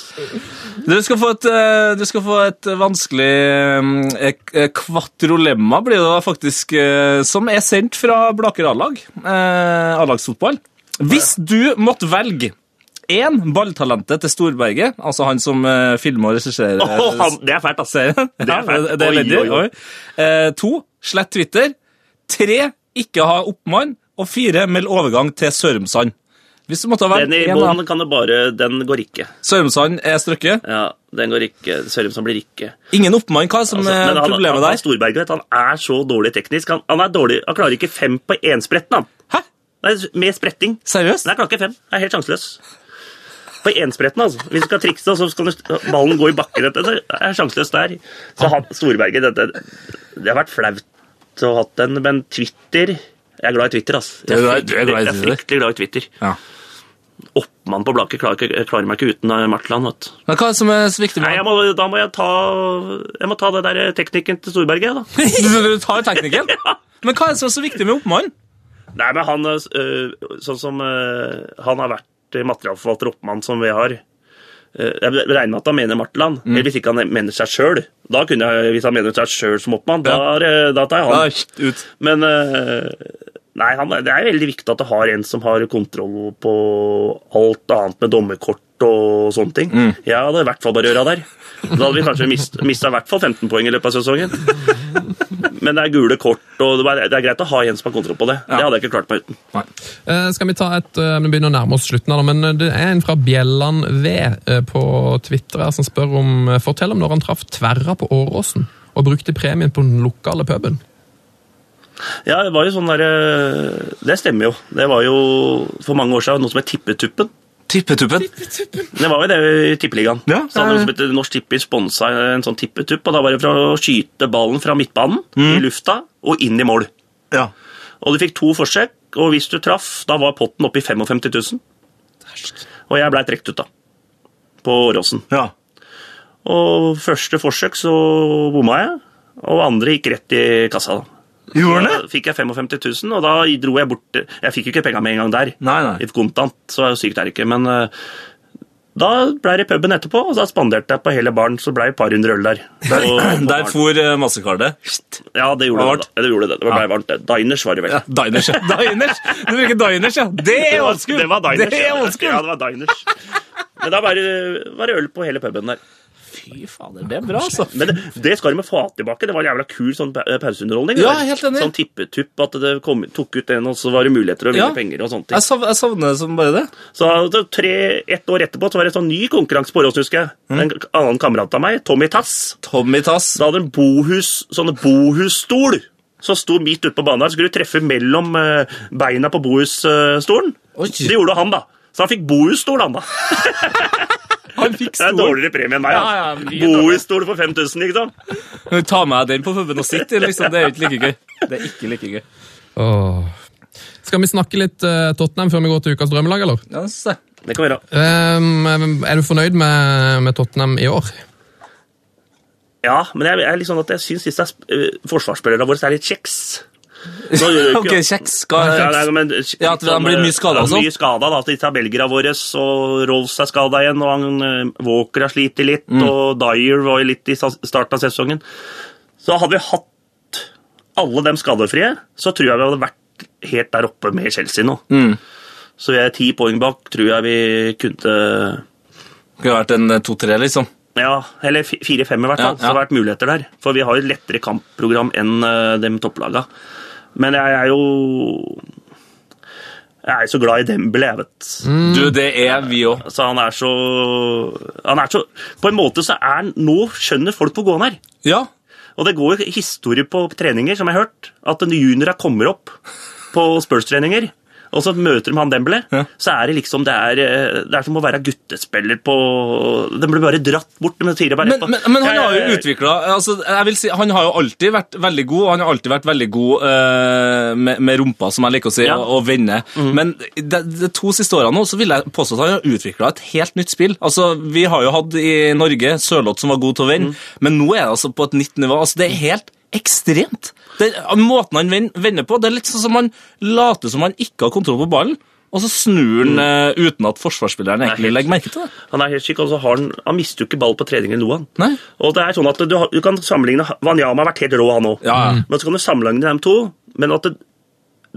Du skal få et, eh, du skal få et vanskelig eh, eh, blir det da faktisk, eh, som er sendt fra Blaker A-lag. eh, A-lagsfotball. Hvis du måtte velge Én, balltalentet til Storberget, altså han som uh, filmer og regisserer oh, han, det er fælt, ass. Det er fælt. det, er Oi, oi, oi. Eh, to, slett Twitter. Tre, ikke ha oppmann. Og fire, meld overgang til Sørumsand. Hvis du måtte ha Den i bånn kan det bare Den går ikke. Sørumsand er strøkket. Ja, den går ikke. Sørumsand blir ikke. Ingen oppmann. Hva som Altså, er han, problemet han, han der? Storberget han er så dårlig teknisk. Han, han er dårlig, han klarer ikke fem på enspretten. han. Hæ? Nei, med spretting. Seriøst? Nei, jeg fem. Jeg er helt sjanseløs. På enspretten, altså. Hvis du skal trikse, så skal ballen gå i bakken. Jeg er sjanseløs der. Så han, Storberget det, det, det har vært flaut å ha hatt den, men Twitter Jeg er glad i Twitter, altså. Du er du er Jeg er fryktelig glad i Twitter. Ja. Oppmann på Blaket klarer, jeg klarer meg ikke uten Martland. vet. Men hva er det som er så viktig med jeg må, Da må jeg ta Jeg må ta det der teknikken til Storberget, da. Du tar teknikken? ja. Men hva er det som er så viktig med oppmann? Nei, men han øh, Sånn som øh, Han har vært materialforvalter oppmann som vi har. Jeg regner med at han mener Marteland. Mm. Eller hvis ikke han mener seg sjøl. Da hvis han mener seg sjøl som oppmann, da, er da tar jeg han. Da, ut. Men nei, han, det er veldig viktig at du har en som har kontroll på alt annet med dommerkort og sånne ting. Mm. Jeg hadde i hvert fall bare røra der. Da hadde vi kanskje mist, mista i hvert fall 15 poeng i løpet av sesongen. Men det er gule kort, og det er, greit å ha en som har kontroll på det. Det hadde jeg ikke klart meg uten. Eh, skal vi ta et eh, Vi begynner å nærme oss slutten, her, men det er en fra Bjelland V eh, på Twitter her som spør om eh, Fortell om når han traff Tverra på Åråsen og brukte premien på den lokale puben. Ja, det var jo sånn der, øh, Det stemmer jo. Det var jo for mange år siden noe som het Tippetuppen. Tippetuppen. Det var jo det i Tippeligaen. Ja, så hadde som heter Norsk Tipping sponsa en sånn tippetupp, og da var det for å skyte ballen fra midtbanen Mm. i lufta og inn i mål. Ja. Og du fikk to forsøk, og hvis du traff, da var potten oppe i 55 000. Og jeg blei trukket ut, da. På Åråsen. ja. Og første forsøk så bomma jeg, og andre gikk rett i kassa. da. Gjorde Da fikk jeg 55 000, og da dro jeg bort Jeg fikk jo ikke penga med en gang der. Nei, nei. I kontant, så sykt er det ikke. Men uh, da ble det puben etterpå, og da spanderte jeg på hele baren, så ble det et par hundre øl der. Og, Der for uh, massekardet. ja, det gjorde det. da. Det gjorde det. Det ble varmt. Diners var det vel. Ja, Diners, ja. Diners. Du bruker Diners, ja. Det er old school! Det var Diners. Det er ja. Ja, det var Diners. Men da var det, var det øl på hele puben der. Fy fader, det er bra, altså. Men det, det skal de få tilbake. Det var jævla kul sånn pauseunderholdning. Ja, helt enig. Sånn tippetupp, at det kom, tok ut en, og så var det muligheter å vinne Ja. penger og sånne Jeg ting. sav- jeg savner det som bare det. Så tre, ett år etterpå så var det en sånn ny konkurranse på Åråsen, husker jeg. Mm. En annen kamerat av meg, Tommy Tass. Tommy Tass. Da hadde en bohus, sånne bohusstol som sto midt ute på banen. Så skulle du treffe mellom eh, beina på bohusstolen. Det gjorde han, da. Så han fikk bohusstol, han da. Han fikk Det er dårligere premie enn meg. Ja, ja. Bohusstol for 5000, liksom. Du ta med den på puben og sitt i, liksom? Det er jo ikke like gøy. Det er ikke like gøy. Åh. Skal vi snakke litt uh, Tottenham før vi går til ukas drømmelag, eller? Ja, det. Det kan vi da. Um, er du fornøyd med, med Tottenham i år? Ja, men jeg, jeg liksom at jeg syns disse uh, forsvarsspillerne våre er litt kjeks. Ok, kjeks. Ja, nei, men, Ja, at de blir mye skadet altså? Mye skada, da. Disse belgierne våre, og Rolls er skada igjen, og han, eh, Walker har slitt litt, Mm. og Dyer var litt i starten av sesongen. Så hadde vi hatt alle dem skadefrie, så tror jeg vi hadde vært helt der oppe med Chelsea nå. Mm. Så vi er ti poeng bak, tror jeg vi kunne Kunne vært en eh, to-tre, liksom. Ja, eller fi- fire-fem i hvert fall. Ja, ja. Så det har vært muligheter der. For vi har jo et lettere kampprogram enn uh, de topplaga. Men jeg er jo Jeg er så glad i Dembélé, jeg, vet Du, det er vi òg. Så han er så Han er så På en måte så er han Nå skjønner folk på gående her. Ja. Og det går jo historier på treninger, som jeg har hørt, at juniorer kommer opp på Spurs-treninger. Og så møter de han Dembélé, Ja. så er det liksom Det er, eh, det er som å være guttespiller på Den blir bare dratt bort. Men, Men, men, men han har jo utvikla altså, si, Han har jo alltid vært veldig god, og han har alltid vært veldig god uh, med, med rumpa, som jeg liker å si, Ja. Mm. og, og vende. Men de, de to siste årene nå, så vil jeg påstå at han har utvikla et helt nytt spill. Altså, Vi har jo hatt i Norge Sørloth som var god til å vende, Mm. men nå er det altså på et nytt nivå. Altså, Det er helt ekstremt. Det, måten han vender på, det er litt sånn som han later som han ikke har kontroll på ballen. Og så snur han eh, uten at forsvarsspilleren egentlig helt- legger merke til det. Han er helt syk, og så har han, han mister jo ikke ball på treninger nå, han. Nei. Og det er sånn at du, du kan sammenligne Wanyama har vært helt rå, han òg. Ja, ja. Men så kan du sammenligne dem to. Men at det,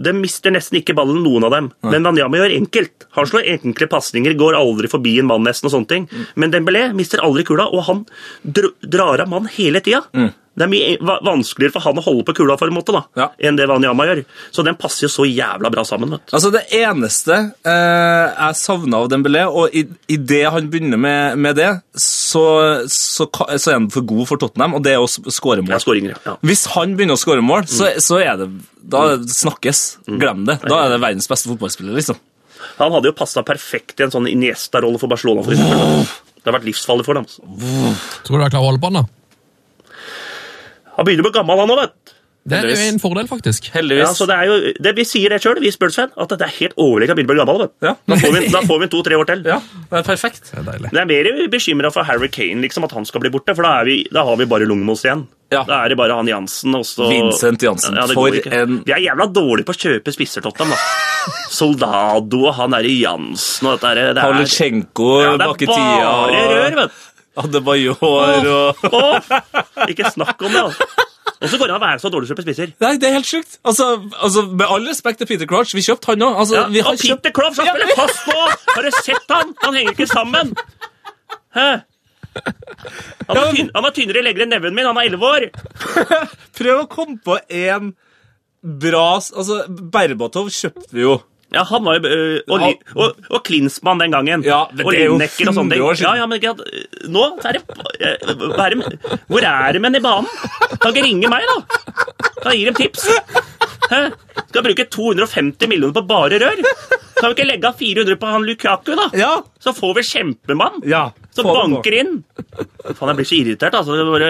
De mister nesten ikke ballen, noen av dem. Men Wanyama gjør enkelt. Han slår enkle pasninger, går aldri forbi en mann nesten. og sånne ting. Mm. Men Dembélé mister aldri kula, og han dr drar av mann hele tida. Mm. Det er mye vanskeligere for han å holde på kula for en måte da, Ja. enn det Wanyama gjør. Så den passer jo så jævla bra sammen. vet du. Altså Det eneste eh, jeg savna av Dembélé, og i, i det han begynner med, med det, så, så, så er han for god for Tottenham, og det er å skåre mål. Ja, ja. Hvis han begynner å skåre mål, så, så er det Da snakkes. Mm. Glem det. Da er det verdens beste fotballspiller, liksom. Han hadde jo passa perfekt i en sånn Iniesta-rolle for Barcelona. For eksempel. det har vært livsfarlig for dem. altså. Tror du du klarer å holde på den, da? Han begynner å bli gammel, han òg, vet du. Det er jo en fordel, faktisk. Heldigvis. Ja, så det er jo, det, Vi sier det sjøl, vi Spurs-fan, at det er helt overlegent å begynne å bli gammel. vet. Ja. Da får vi, da får vi to-tre år til. ja, det er perfekt. Det er deilig. Det er mer bekymra for Harry Kane, liksom, at han skal bli borte, for da, er vi, da har vi bare Lungmos igjen. Ja. Da er det bare han Jansen og så Vincent Jansen, det for en- Vi er jævla dårlige på å kjøpe spisser, Tottenham. da. Soldado og han derre Jansen og dette det er, Paulichenko ja, det bak i er tida. bare rør, vet du. Adebayor og Åh, ikke snakk om det, altså. Og så går det an å være så dårlig som spisser. Nei, det er helt sjukt. Altså, altså, Med all respekt til Peter Crouch, vi kjøpte han òg. Altså, Ja, vi har og Peter Crouch, skal spiller spille fast nå! Har du sett han? Han henger ikke sammen. Hæ? Han var, tynn, han var tynnere i legger enn neven min. Han er elleve år. Prøv å komme på en bra Altså, Berbatov kjøpte vi jo. Ja, han var jo øh, Og, og, og Klinsmann den gangen. Ja, men og det er jo Lineker og sånne 100 år siden. Ja, ja, men ikke at- nå så er det hva er Hvor er de hen i banen? Kan ikke ringe meg, da? Kan jeg gi dem tips? Hæ? Skal bruke 250 millioner på bare rør? Kan vi ikke legge av 400 på han Lukaku, da? Ja. Så får vi kjempemann. ja. Som det banker inn. Faen, jeg blir så irritert, altså. Det bare...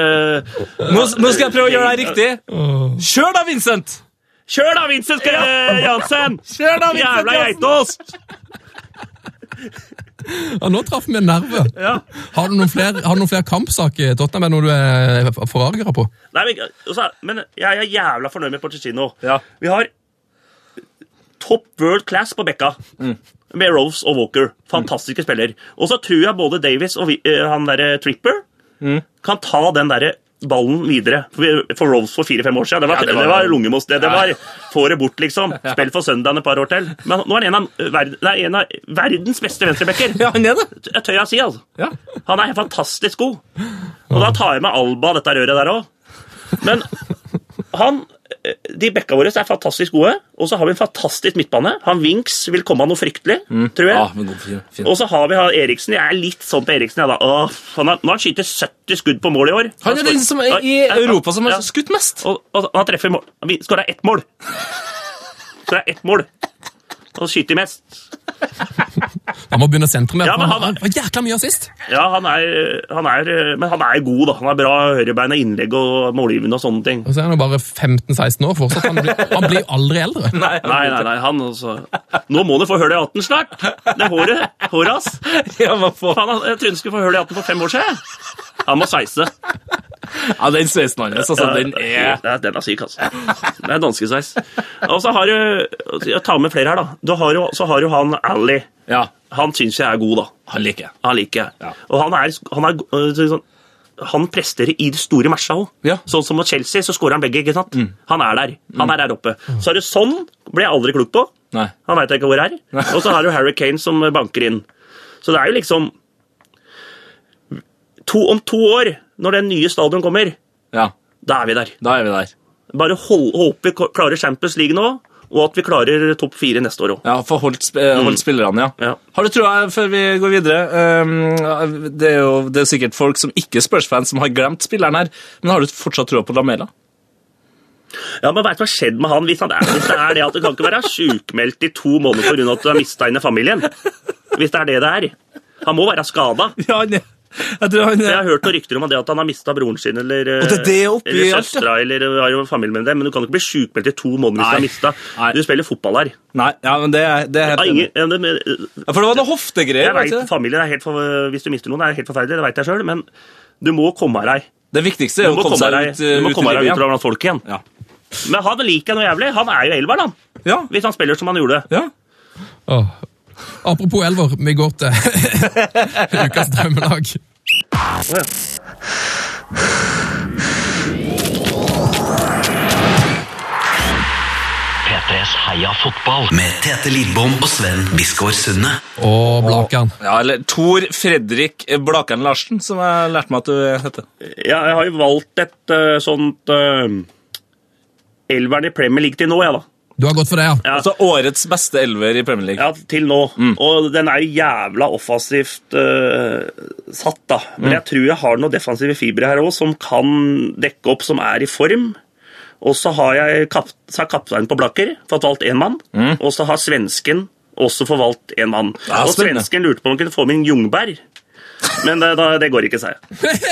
Nå, nå skal jeg prøve å gjøre deg riktig. Kjør da, Vincent! Kjør da, Vincent Skal- Jansen! Kjør da, Vincent Jævla geitost! Ja, Nå traff vi en nerve. Ja. Har du noen flere, har noen flere kampsaker i Tottenham enn noe du er forargra på? Nei, men, også, men jeg er jævla fornøyd med Pochettino. Ja. Vi har top world class på bekka. Med Rose og Walker. Fantastiske spiller. Og så tror jeg både Davis og vi, eh, han derre Tripper kan ta den derre ballen videre. For, Rolls for fire-fem år siden. Det var, Ja, det det var- var, lungemos. Det, det var få det bort, liksom. Spill for søndagen et par år til. Men nå er han en av, eh, verden, nei, en av verdens beste venstrebacker. Ja, han er det. Jeg tør jeg si, altså. Ja. Han er fantastisk god. Og da tar jeg med Alba, dette røret der òg. Men han De bekka våre er fantastisk gode, og så har vi en fantastisk midtbane. Han Winks vil komme av noe fryktelig, tror jeg. Ja, fin. Og så har vi han Eriksen. Jeg er litt sånn på Eriksen. Da. Åh, han har, nå har han skyter 70 skudd på mål i år. Han er den som er i Ja, ja, Europa som har ja. skutt mest. Og, og han treffer mål. Han skåra ett mål. Så det er ett mål. Og skyter mest. Han må begynne å sentre mer. Ja, men han- han var jækla mye assist. Ja, han er, han er Men han er god, da. Han er bra høyrebein og innlegg og målgivende og sånne ting. Og så er han jo bare 15-16 år fortsatt. Han blir, han blir aldri eldre. Nei, Nei, nei, nei, han altså Nå må du få hull i 18 snart. Det håret. Håret hans. Ja, jeg trodde han skulle få hull i 18 for fem år siden. Han må sveise. Ja, den sveisen hans, altså, den er Ja, Den er syk, altså. Det er danskesveis. Og så har du Jeg tar med flere her, da. Du har jo, så har du han Ally. Ja, Han syns jeg er god, da. han liker jeg. Han liker jeg. Ja. Og han er, han er øh, sånn han presterer i de store matcha òg. Ja. Sånn som mot Chelsea, så skårer han begge. ikke sant? Han er der. Han er der oppe. Så er det sånn blir jeg aldri klok på. Nei. Han veit ikke hvor er. Og så har du Harry Kane som banker inn. Så det er jo liksom to, Om to år, når den nye stadion kommer, Ja, da er vi der. da er vi der. Bare hold, vi klarer Champions League nå, og at vi klarer topp fire neste år òg. Ja, for holdt, sp holdt spillerne, ja. Ja. Har du trua, før vi går videre um, det, er jo, det er sikkert folk som ikke er Spurs-fans, som har glemt spilleren her, men har du fortsatt trua på Lamela? Ja, men Veit hva skjedde skjedd med han hvis, han er, hvis det er det at du kan ikke være sjukmeldt i to måneder pga. at du har mista inn i familien? Hvis det er det det er. Han må være skada. Ja, jeg tror han Jeg har hørt noen rykter om det at han har mista broren sin eller, er eller søstera eller har jo familie med det, men du kan ikke bli sjukmeldt i to måneder hvis du har mista. Du spiller fotball her. Nei, ja, men det, er- det er Ja, ingen, ja, det, Ja, For det var noe hoftegreier, jeg vet, familien er helt for, Hvis du mister noen, er det helt forferdelig, det veit jeg sjøl, men du må komme deg. Det viktigste er Du å komme seg ut, du må ut komme deg ut blant folk igjen. Ja. Men han liker jeg noe jævlig. Han er jo elver, han. Ja. Hvis han spiller som han gjorde. ja. Åh. Apropos elver, vi går til ukas drømmelag. P3 P3s Heia fotball med Tete Lidbom og Sven Biskår Sunde. Og Blakan. Ja, eller Tor Fredrik Blakan Larsen, som jeg lærte meg at du heter. Ja, jeg har jo valgt et uh, sånt uh, elveren i Premier League til nå, jeg, da. Du har gått for det, ja. Ja. Altså årets beste elver i Premier League. Ja, til nå. Og den er jo jævla offensivt uh, satt, da. Men jeg tror jeg har noen defensive fibre her òg som kan dekke opp, som er i form. Og så har jeg kap kapteinen på Blakker fått valgt én mann. Og så har svensken også fått valgt én mann. Ja, og svensken lurte på om han kunne få med en Jungberg. Men det, da, det går ikke, sa jeg.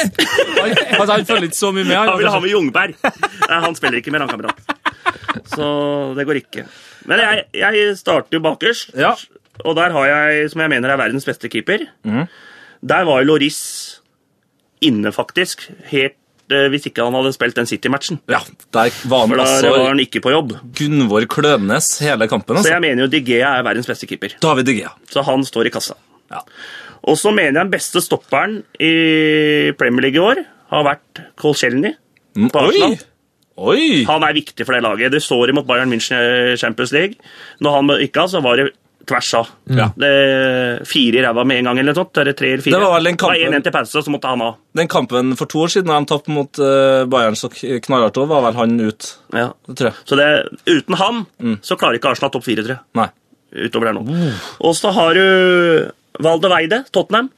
Han, altså, han følger ikke så mye med. Han vil ha med Jungberg. Nei, han spiller ikke mer, han kamerat. Så det går ikke. Men jeg, jeg starter jo bakerst, Ja. og der har jeg, som jeg mener er verdens beste keeper Der var jo Loris inne, faktisk. Helt eh, hvis ikke han hadde spilt den City-matchen. ja, der var han For da altså var han ikke på jobb. Gunvor Klønes hele kampen. Så Altså. jeg mener jo Digea er verdens beste keeper. David Digea. Så han står i kassa. Ja. Og så mener jeg den beste stopperen i Premier League i år har vært Colchelny på Arsenal. Oi! Oi! Han er viktig for det laget. Det mot Bayern München i Champions League. Når han ikke av, så var det tvers av. Ja. Det Fire i ræva med en gang, eller noe sånt. Eller tre eller fire. Det var vel den kampen- 1-1 til pause, så måtte han av. Den kampen for to år siden da de tapte mot uh, Bayern så knallhardt, òg, var vel han ut. Ja. Det tror jeg. Så det, uten han så klarer ikke Arsenal topp fire, tror jeg. Nei. Utover der nå. Og så har du Valde Weide, Tottenham.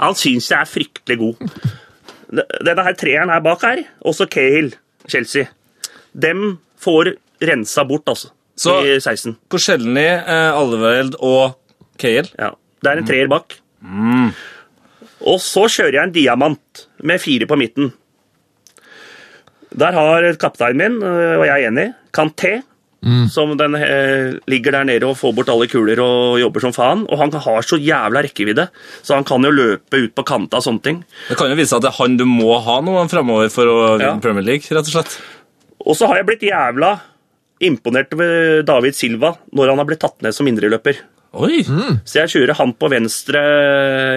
Han syns jeg er fryktelig god. Denne her treeren her bak her, også Cahill, Chelsea. Dem får rensa bort, altså. Så- I 16. Korselny, eh, Alveld og Kael. Ja. Det er en treer bak. Og så kjører jeg en diamant med fire på midten. Der har kapteinen min, øh, og jeg er enig, Kanté, som den eh, ligger der nede og får bort alle kuler og jobber som faen. Og han har så jævla rekkevidde, så han kan jo løpe ut på kanta og sånne ting. Det kan jo vise seg at det er han du må ha nå fremover for å vinne Ja. Premier League, rett og slett. Og så har jeg blitt jævla imponert ved David Silva når han har blitt tatt ned som indreløper. Oi! Så jeg kjører han på venstre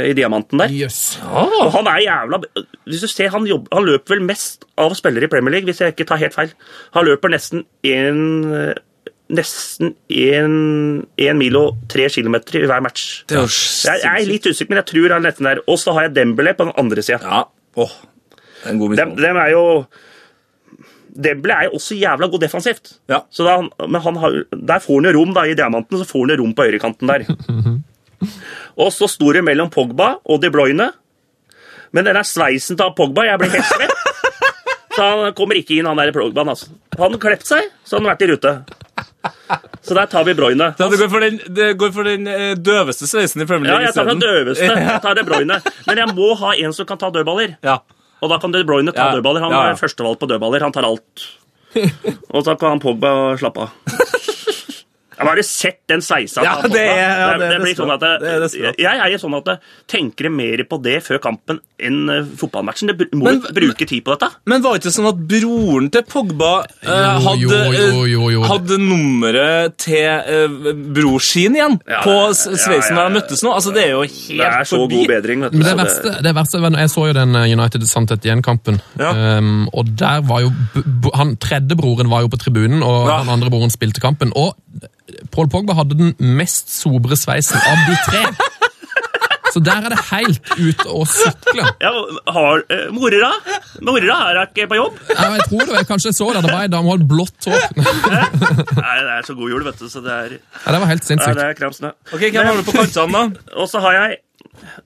i diamanten der. Jøss. Og han er jævla Hvis du ser, han, jobber, han løper vel mest av spillere i Premier League, hvis jeg ikke tar helt feil. Han løper nesten én Nesten én mil og tre kilometer i hver match. Det er Jeg, jeg er litt usikker, men jeg tror han er nesten der. Og så har jeg Dembélé på den andre sida. Ja. Åh, det en god Dem, dem er jo Dembélé er jo også jævla god defensivt. Ja. Så da, men han har, der får han jo rom da, i diamanten, så får han jo rom på høyrekanten der. og så står det mellom Pogba og De Bruyne. Men den der sveisen til Pogba, jeg ble helt svett. Så han kommer ikke inn, han der Pogbaen. Altså. Han klept seg, så han har vært i rute. Så der tar vi Broyne. Ja, det går for den, det går for den eh, døveste sveisen i Premier Ja, jeg tar den døveste. Jeg tar De Bruyne. Men jeg må ha en som kan ta dødballer. Ja. Og da kan De Bruyne ta Ja, dødballer. Han er førstevalgt på dødballer. Han tar alt. Og så kan han Pogba slappe av. Men Har du sett den sveisa? Ja, det er- ja, det er blir sånn at det, Det er. Jeg er sånn at jeg tenker mer på det før kampen enn eh, fotballmatchen. Det må Men- bruke tid på dette. Men var det ikke sånn at broren til Pogba eh, hadde, jo, jo, jo, jo. eh, hadde nummeret til eh, bror sin igjen Ja, på ja, ja, sveisen ja, da de møttes nå? Altså, det er jo helt Det er så forbi. god bedring. vet du. Men det verste, det verste var, Jeg så jo den eh, United Sannhet igjen-kampen. Ja. Um, og der var jo Han tredje broren var jo på tribunen, og Ja. den andre broren spilte kampen. Og Paul Pogba hadde den mest sobre sveisen av de tre. Så der er det helt ut å sykle. Ja, har, eh, Morera Mora er ikke på jobb. Ja, jeg tror det var, Kanskje jeg så det. Det var ei dame med blått hår. Nei, Det er så god jul, vet du. så det er, Ja, det var helt ja, Nei, det er kram snø. Ok, Hvem har du på kantene, da? Og så har jeg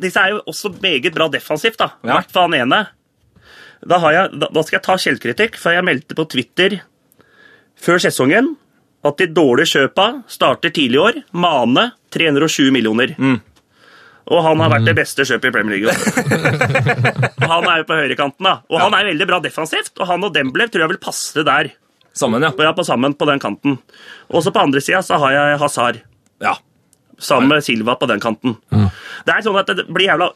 Disse er jo også meget bra defensivt, da. I Ja. hvert fall han ene. Da, har jeg, da, da skal jeg ta selvkritikk, for jeg meldte på Twitter før sesongen at de dårlige kjøpa starter tidlig i år. Mane 307 millioner. Og han har vært det beste kjøpet i Premier League. og han er jo på høyrekanten, da. Og han er veldig bra defensivt, og han og Demblev tror jeg vil passe der. Sammen, ja. Ja, jeg på sammen på den kanten. Og så på andre sida så har jeg Hazard. ja. Sammen med Silva på den kanten. Det er sånn at det blir jævla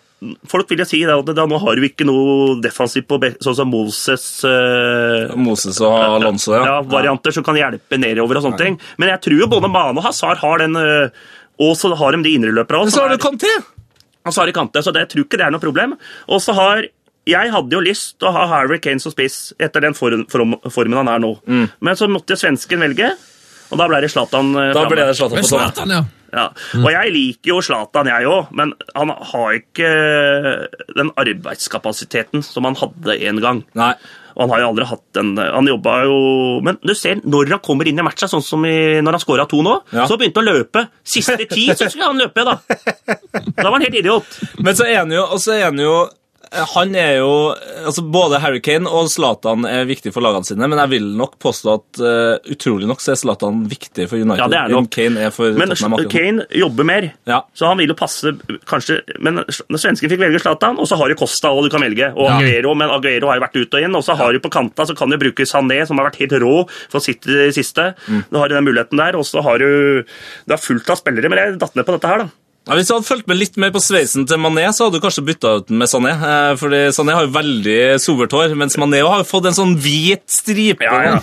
Folk vil jo si det, at da, nå har vi ikke noe defensivt på sånn som Moses uh, Moses og Alonso, ja. ja, varianter som kan hjelpe nedover og sånne ting. Men jeg tror jo både Mane og Hazard har den uh, Og så har de de indreløperne òg. så har du Kanté! Hazard i kante, så det, jeg tror ikke det er noe problem. Og så har jeg hadde jo lyst til å ha Harry Kane som spiss etter den form, form, formen han er nå. Men så måtte svensken velge, Og da ble det Zlatan eh, Da ble det Zlatan Men på topp. Ja. Og jeg liker jo Zlatan, jeg òg, men han har ikke den arbeidskapasiteten som han hadde en gang. Nei. Og han har jo aldri hatt den Han jobba jo Men du ser, når han kommer inn i matcha, sånn som i, når han scora to nå, Ja. så begynte han å løpe. Siste ti så skulle han løpe, da. Da var han helt idiot. Men så han jo, og så han jo han er jo altså Både Harry Kane og Zlatan er viktige for lagene sine, men jeg vil nok påstå at uh, utrolig nok så er Zlatan viktig for United Ja, det er nok. Kane er for Men Tottenham. akkurat. Kane jobber mer, Ja. så han vil jo passe kanskje Men svensken fikk velge Zlatan, og så har du Costa og du kan velge, og Aguero, men Aguero har jo vært ut og inn, og så har du på kanta så kan du bruke Sané, som har vært helt rå for sitt eh, siste. Mm. Du har den muligheten der, og så har du Det er fullt av spillere, men jeg datt ned på dette her, da. Ja, hvis du hadde fulgt med litt mer på sveisen til Mané, så hadde du kanskje bytta ut den med Sané. Eh, fordi Sané har jo veldig sobert hår, mens Mané har fått en sånn hvit stripe. Ja, ja.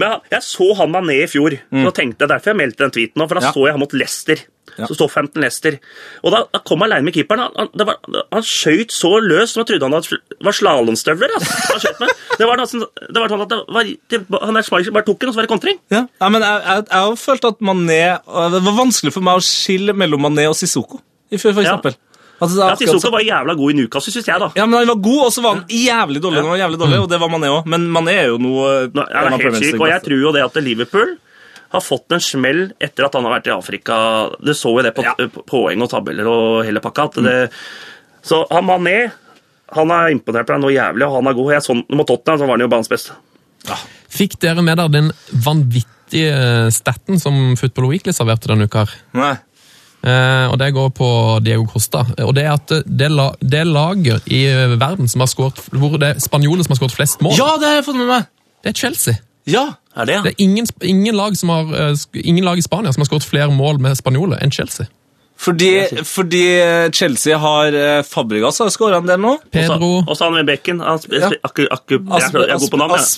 Men jeg så han Mané i fjor, og tenkte derfor jeg meldte den tweeten for da Mm. Så jeg han mot Leicester. Ja. Så Southampton Leicester. Og da, da kom han alene med keeperen. Han, han, var, han skøyt så løst som jeg trodde han hadde, var slalåmstøvler. Altså. Skjøt. Det var, nesten, det var sånn at det var, det, han der Schmeichel bare tok den, og så var det kontring. Ja, ja men jeg, jeg, jeg har følt at Mané Det var vanskelig for meg å skille mellom Mané og Sissoko for Ja. eksempel. Altså, Ja, akkurat Sissoko var jævla god i Newcastle, syns jeg, da. Ja, men Han var god, og så var han jævlig dårlig. Ja. Han var jævlig dårlig, Og det var Mané òg. Men Mané er jo noe Nå, jeg er helt syk, og jeg tror jo det at Liverpool har fått en smell etter at han har vært i Afrika. Du så jo det på Ja. poeng og tabeller og hele pakka. At det, Så han Mané han har imponert meg noe jævlig, og han er god. Jeg så, mot Tottenham så var han jo banens beste. Fikk dere med dere den vanvittige staten som Football Weekly serverte denne uka? Nei. Eh, og Det går på Diego Costa. Og Det er at det, la, det laget i verden som har skåret hvor det er spanjoler som har skåret flest mål, Ja, det har jeg fått med meg! det er Chelsea. Ja, Er det, ja? Det er ingen, ingen, lag som har, eh, ingen lag i Spania som har skåret flere mål med spanjoler enn Chelsea. Fordi, fordi Chelsea har eh, Fabregas har skåra en del nå. Pedro Og så han med bekken. Er- er.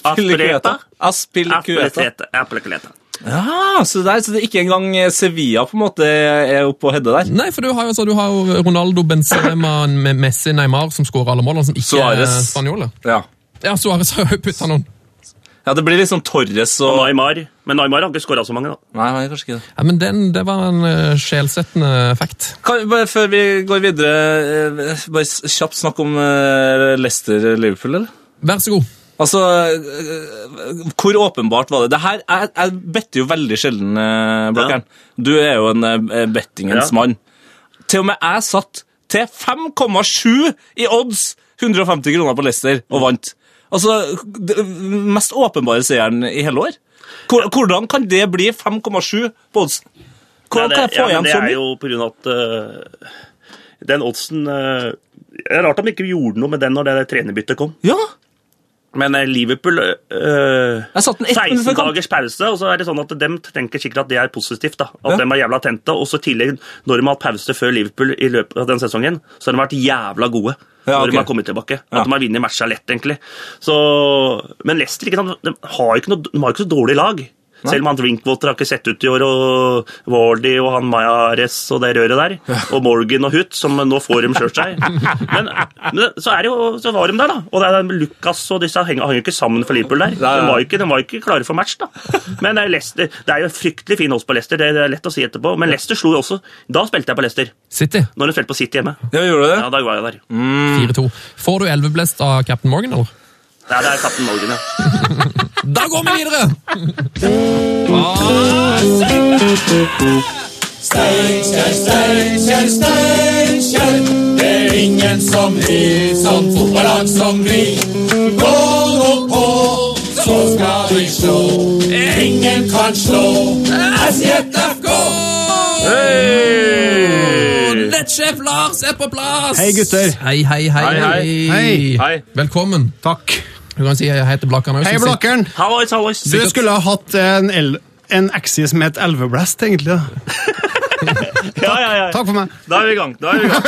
Aspilicueta. Aspilicueta. Ja, så, der, så det er ikke engang eh, Sevilla på en måte er oppe og hedde der. Nei, for du har jo, altså, du har jo Ronaldo, Benzema, med Messi, Neymar som skårer alle målene, som ikke er Suarez. spanjoler. Ja, Ja, Suárez har jo putta noen. Ja det blir litt sånn Torres Og og Neymar. Men Neymar har ikke skåra så mange, da. Nei, nei, kanskje ikke det. Ja, men den, Det var en uh, sjelsettende effekt. Kan, bare før vi går videre, uh, bare kjapt snakk om uh, Leicester-Liverpool, eller? Vær så god. Altså, hvor åpenbart var det? Det her, Jeg, jeg better jo veldig sjelden, eh, Ja. Du er jo en eh, bettingens Ja. mann. Til og med jeg satt til 5,7 i odds 150 kroner på Leicester og vant. Altså, det mest åpenbare seieren i hele år. Hvordan kan det bli 5,7 på oddsen? Hvordan Nei, kan jeg få ja, igjen så mye? Det er jo på grunn av at uh, den oddsen uh, Det er rart at de ikke gjorde noe med den når det trenerbyttet kom. Ja, Men øh, Liverpool øh, jeg satt den ett minutt 16 før dagers pause, og så er det sånn at dem tenker sikkert at det er positivt. da, At Ja. de er jævla tente. Og så i tillegg, når de har hatt pause før Liverpool i løpet av den sesongen, så har de vært jævla gode. Ja, Når de har kommet tilbake. At Ja. de har vunnet matcha lett, egentlig. Så, men Leicester ikke sant, de har ikke noe, de har ikke så dårlig lag. Selv om han Drinkwater har ikke sett ut i år, og Wardy og han Mayares og det røret der, og Morgan og Hutt, som nå får dem kjørt seg. Men, men så, er det jo, så var de der, da. Og det er Lucas og disse hang, hang jo ikke sammen for Liverpool der. De var jo ikke, de var ikke klare for match, da. Men er, Leicester, det er jo fryktelig fin odds på Leicester, det er lett å si etterpå. Men Leicester slo jo også Da spilte jeg på Leicester, City når de spilte på City hjemme. Ja, gjorde du det? Ja, da var jeg der. 4-2. Får du elveblest av Captain Morgan, eller? Nei, det er Captain Morgan, ja. Da går vi videre! Steinkjer, Steinkjer, Steinkjer. Det er ingen som har sånn fotballag som vi. Gå nå på, så skal vi slå. Ingen kan slå SJFK. Nettsjef Lars er på plass! Hei, gutter. Hei, hei, hei. Hei, hei. Hei. Hei. Velkommen. Takk. Du kan si jeg heter Blakkern også. Hei, Blakkern! Du skulle ha hatt en, el- en Axie som het Elveblast, egentlig. da. Ja, ja, ja. Takk for meg. Da er vi i gang. Da er vi i gang.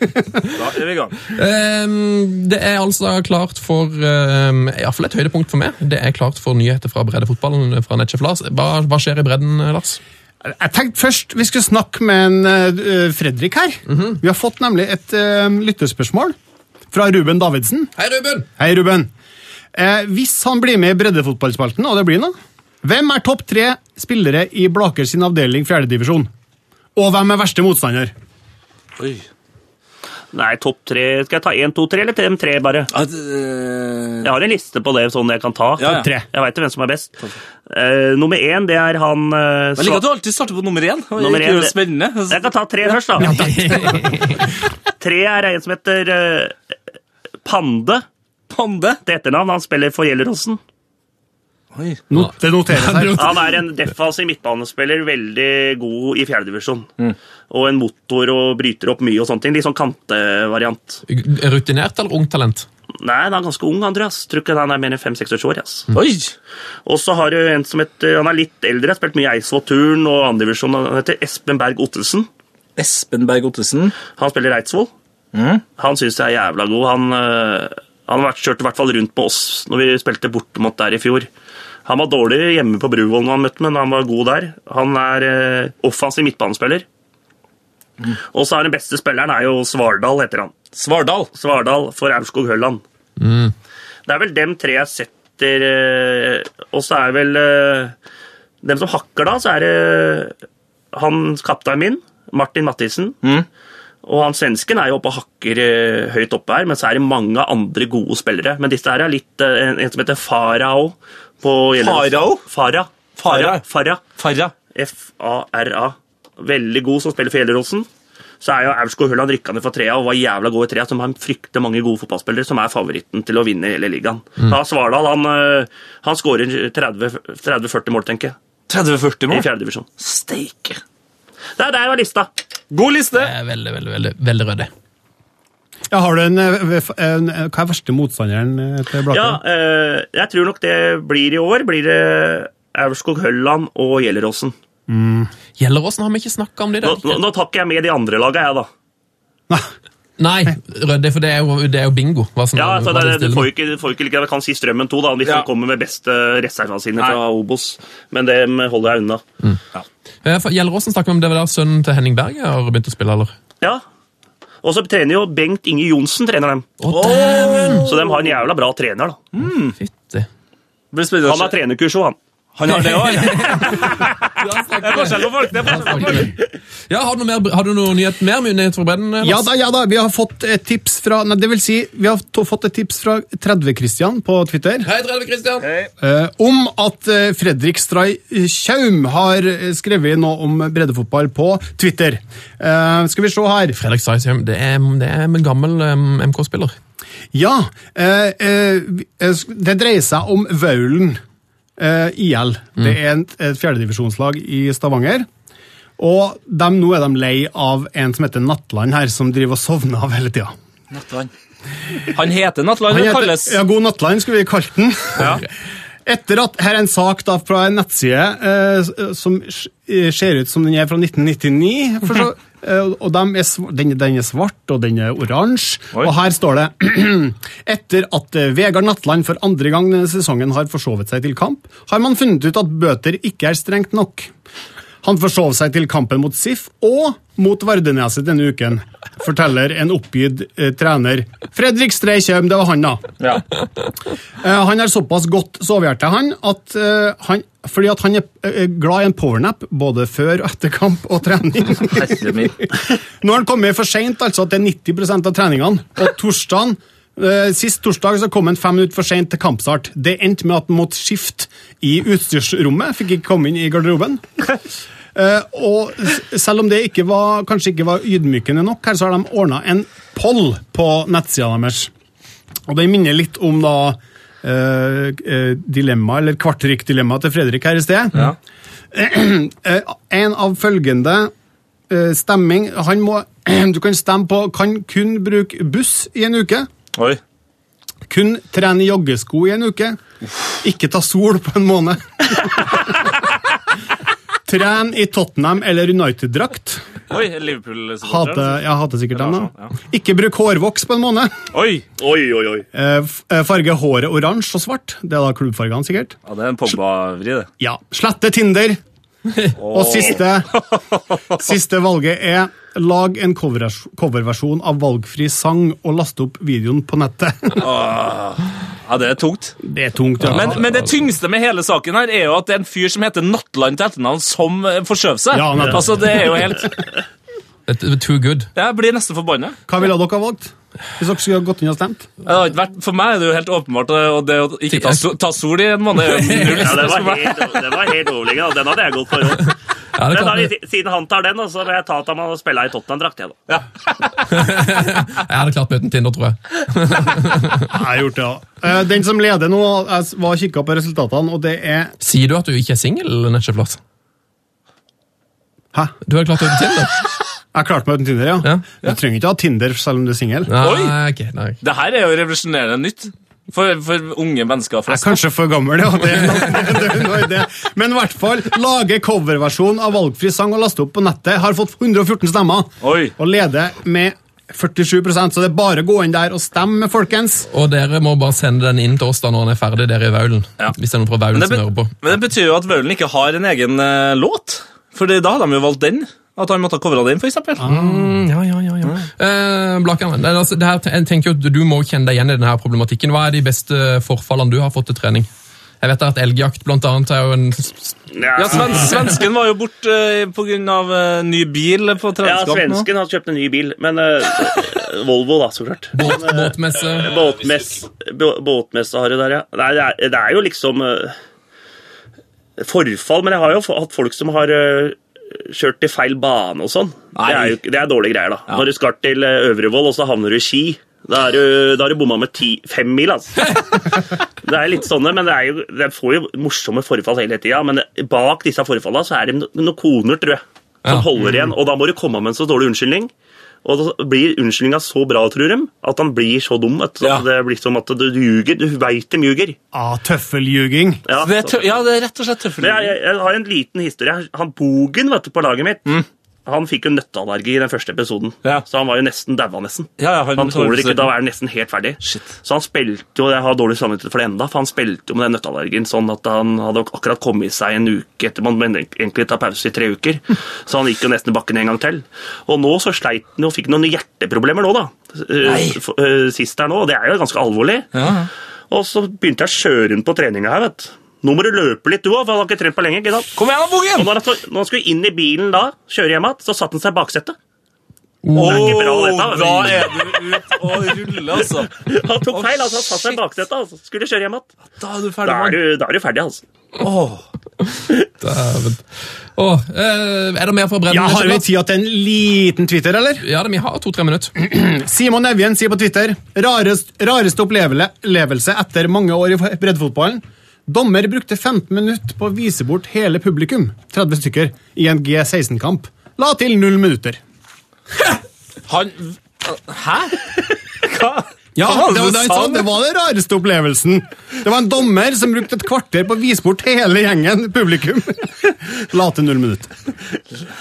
Da er vi i gang. Um, det er altså klart for um, Iallfall et høydepunkt for meg. Det er klart for nyheter fra breddefotballen fra Nettsjef Lars. Hva, hva skjer i bredden, Lars? Jeg tenkte først vi skulle snakke med en, uh, Fredrik her. Vi har fått nemlig et uh, lyttespørsmål fra Ruben Davidsen. Hei, Ruben! Hei, Ruben. Eh, hvis han blir med i breddefotballspalten, og det blir han, da, Hvem er topp tre spillere i Blaker sin avdeling fjerdedivisjon? Og hvem er verste motstander? Oi. Nei, topp tre Skal jeg ta én, to, tre, eller dem tre, bare? At, det- eh, Jeg har en liste på det sånn jeg kan ta. Ja, ja. Tre. Jeg veit hvem som er best. Uh, nummer én, det er han uh, Jeg liker at du alltid starter på nummer én. Nummer er én, det... spennende. Jeg kan ta tre først, da. tre er en som heter uh, Pande Pande. til etternavn. Han spiller for Gjelleråsen. Oi. No, det noteres her. Han er en defensiv midtbanespiller, veldig god i fjerdedivisjon. Og en motor og bryter opp mye og sånne ting. Litt sånn kantevariant. Rutinert eller ungt talent? Nei, han er ganske ung, Andreas. Tror ikke han er mer enn fem-seks år. Ass. Oi. Og så har du en som heter Han er litt eldre, har spilt mye i Eidsvoll-turn og andredivisjon. Han heter Espen Berg Ottesen. Espen Berg Ottesen. Han spiller Eidsvoll. Han syns jeg er jævla god. Han, øh, han har kjørt i hvert fall rundt med oss når vi spilte bortimot der i fjor. Han var dårlig hjemme på Bruvoll når han møtte, men han var god der. Han er eh, offensiv midtbanespiller. Og så er den beste spilleren er jo Svardal, heter han. Svardal. Svardal for Aurskog Hølland. Det er vel dem tre jeg setter eh, Og så er vel eh, Dem som hakker da, så er det han kapteinen min, Martin Mathisen. Og han svensken er jo oppe og hakker eh, høyt oppe her, men så er det mange andre gode spillere. Men disse her er litt eh, En, en som heter Farao. Farao? Farah. Farah? Farah. Farra. F-A-R-A. Veldig god som spiller for Gjelleråsen. Så er jo Aurskog Høland rykka ned fra trea og var jævla god i trea, som har fryktelig mange gode fotballspillere, som er favoritten til å vinne hele ligaen. Da Svardal han, han skårer 30-40 mål, tenker jeg, 30-40 mål? i mål. fjerdedivisjon. Steike. Der, der var lista. God liste. Det er veldig, veldig, veldig, veldig ryddig. Ja, har du en, eh, en, Hva er verste motstanderen eh, til Blaker? Ja, jeg tror nok det blir i år. Blir det Aurskog Hølland og Gjelleråsen. Gjelleråsen har vi ikke snakka om det der. Nå, nå, nå takker jeg med de andre laga, jeg, da. Nei. Nei, Rødde, for det er jo, det er jo bingo. Hva som, Ja, altså, hva det, du får jo ikke, får ikke like, jeg kan si Strømmen 2, da, hvis Ja. de kommer med beste reservene sine fra Obos. Men det holder jeg unna. Eh, for Gjelleråsen snakker vi om det var der sønnen til Henning Berg har begynt å spille, eller? Ja. Og så trener jo Bengt Inge Johnsen, trener dem. Å, oh! Så de har en jævla bra trener, da. Fytti. Spennende å Han har trenerkurs òg, han. Han har det òg. Det er forskjell på folk. Det er forskjell på folk. Ja, har du noe, mer, har du noe nyhet, mer nyhet for bredden? Ja da, ja da, vi har fått et tips fra Nei, det vil si, vi har fått et tips fra 30-Christian på Twitter. Hei, Trelde Kristian. eh, om at eh, Fredrik Stray Tjaum har eh, skrevet noe om breddefotball på Twitter. Eh, skal vi se her. Fredrik Streisheim, det er, det er en gammel um, MK-spiller. Ja, eh, eh, eh, det dreier seg om Vaulen eh, IL. Det er et, et fjerdedivisjonslag i Stavanger. Og de, nå er de lei av en som heter Nattland her, som driver og sovner av hele tida. Nattland. Han heter Nattland, Han kalles. Ja, God Nattland skulle vi kalt den. Etter at Her er en sak da fra en nettside eh, som eh, ser ut som den er fra 1999. For så, og de er, den, den er svart, og den er oransje. Og her står det Etter at eh, Vegard Nattland for andre gang denne sesongen har forsovet seg til kamp, har man funnet ut at bøter ikke er strengt nok. Han forsov seg til kampen mot SIF og mot Vardeneset denne uken, forteller en oppgitt eh, trener. Fredrik Strei Kjøm, det var han, da. Ja. Eh, han er såpass godt sovehjerte, han, at eh, han fordi at han er eh, glad i en powernap både før og etter kamp og trening. Nå har han kommet for seint, altså til 90 av treningene. Og torsdagen, eh, Sist torsdag så kom han fem minutter for seint til kampstart. Det endte med at han måtte skifte i utstyrsrommet. Fikk ikke komme inn i garderoben. Eh, og selv om det ikke var, kanskje ikke var ydmykende nok, her så har de ordna en poll på nettsida deres. Og det minner litt om da eh, eh, dilemma, eller kvartrikk-dilemmaet til Fredrik her i sted. Ja. en av følgende eh, stemming Han må Du kan stemme på Kan kun bruke buss i en uke. Oi. Kun trene joggesko i en uke. Ikke ta sol på en måned. Tren i Tottenham eller United-drakt. Oi, Liverpool-supporter. Jeg hater sikkert dem, Ja. da. Ikke bruk hårvoks på en måned. Oi! Oi, oi, oi. Eh, eh, Farge håret oransje og svart. Det er da klubbfargene, sikkert. Ja, det er en Pogba-vri, det. Ja. Slette Tinder. Og siste, siste valget er lag en coverversjon av valgfri sang og laste opp videoen på nettet. Ja, det er tungt. Det er tungt. Ja. Men, men det tyngste med hele saken her er jo at det er en fyr som heter Nattland til etternavn, som eh, forskjøv seg. Ja, altså, det er jo helt Too good. Jeg blir nesten forbanna. Hva ville dere ha valgt? Hvis dere skulle gått inn og stemt? For meg er det jo helt åpenbart, og det å ikke ta, ta sol i en måned null Ja, det var helt, det var helt overliggende, og den hadde jeg gått for. Ja, Men da, vi- siden han tar den, så vil jeg ta at han må spille i Tottenham-drakt. jeg, da. jeg hadde klart meg uten Tinder, tror jeg. Jeg har gjort det, ja. Eh, Den som leder nå, jeg var og kikka på resultatene, og det er Sier du at du ikke er singel, Netchef Hæ? Du har klart deg uten Tinder? Jeg klarte meg uten Tinder, ja. Ja. Du trenger ikke ha Tinder selv om du er singel. Oi! ok, nei. Det her er jo revolusjonerende nytt. For, for unge mennesker. Jeg er kanskje for gammel, ja. Det, det, er noe i det. Men i hvert fall, lage coverversjon av valgfri sang og laste opp på nettet. Har fått 114 stemmer Oi. og leder med 47% så det er bare å gå inn der og stemme, folkens. Og dere må bare sende den inn til oss da når den er ferdig, dere i Vaulen. Ja. Hvis det er noen fra Vaulen som hører på. men det betyr jo at Vaulen ikke har en egen uh, låt. For da hadde de jo valgt den. At han måtte ha covra den, eksempel. Mm, ja, ja, ja. ja. Eh, Blakan, det, altså, her, jeg tenker jo at Du må kjenne deg igjen i denne problematikken. Hva er de beste forfallene du har fått til trening? Jeg vet at elgjakt blant annet er jo en Ja, Svensken var jo borte uh, pga. Uh, ny bil på treningskamp Ja, svensken har kjøpt en ny bil, men eh, Volvo, da, så klart. båt, båtmesse. Båtmess, båtmesse har du der, ja. Nei, det, er, det er jo liksom eh, forfall, men jeg har jo hatt folk som har eh, kjørt til feil bane og sånn. Det er jo det er dårlige greier, da. Når du skal til eh, Øvrevoll, og så havner du i Ski. Da har du, da er du bomma med ti, fem mil, altså. Det er litt sånne, men det, er jo, det får jo morsomme forfall hele tida. Men bak disse forfallene så er det noen koner, tror jeg, som Ja. holder igjen. Og da må du komme med en så dårlig unnskyldning. Og da blir unnskyldninga så bra, tror de, at han blir så dum. Vet du. Ja. Det blir som at du ljuger. Du veit de ljuger. Ah, Tøffelljuging. Ja, ja, det er rett og slett tøffeljuging. Jeg, jeg, jeg har en liten historie. Han Bogen vet du, på laget mitt Han fikk jo nøtteallergi i den første episoden. Ja. Så han var jo nesten daua, nesten. Ja, ja, han Han tåler ikke, Da er han nesten helt ferdig. Shit. Så han spilte jo Jeg har dårlig samvittighet for det enda, for han spilte jo med den nøtteallergien sånn at han hadde akkurat kommet seg en uke etter man egentlig tar pause i tre uker. Så han gikk jo nesten i bakken en gang til. Og nå så sleit han og fikk noen hjerteproblemer nå, da. Nei. Eh, eh, Sist her nå, og det er jo ganske alvorlig. Ja. Og så begynte jeg å kjøre rundt på treninga her, vet du. Nå må du løpe litt, du òg, for han har ikke trent på lenge. ikke sant? Kom igjen, da, Og Bogen! når han, når han skulle inn i bilen da, kjøre hjem igjen, så satte han seg i baksetet. Åh, Det er ikke bra, dette, da er du ute og ruller, altså. Han tok feil, altså. Han satt seg i baksetet. Altså. Skulle kjøre hjem igjen. Da er du Da ferdig, er du, da er du ferdig, altså. Åh. Dæven. Åh, eh, er det mer fra bredden? Ja, har vi tid til en liten Twitter, eller? Ja, det, vi har to-tre minutter. Simon Evjen sier på Twitter rarest, rareste opplevelse etter mange år i breddefotballen. Dommer brukte 15 minutter på å vise bort hele publikum, 30 stykker, i en G16-kamp. La til null minutter. Han Hæ? Hva? Ja, det var det var, det var den rareste opplevelsen. Det var en dommer som brukte et kvarter på å vise bort hele gjengen, publikum. La til null minutter.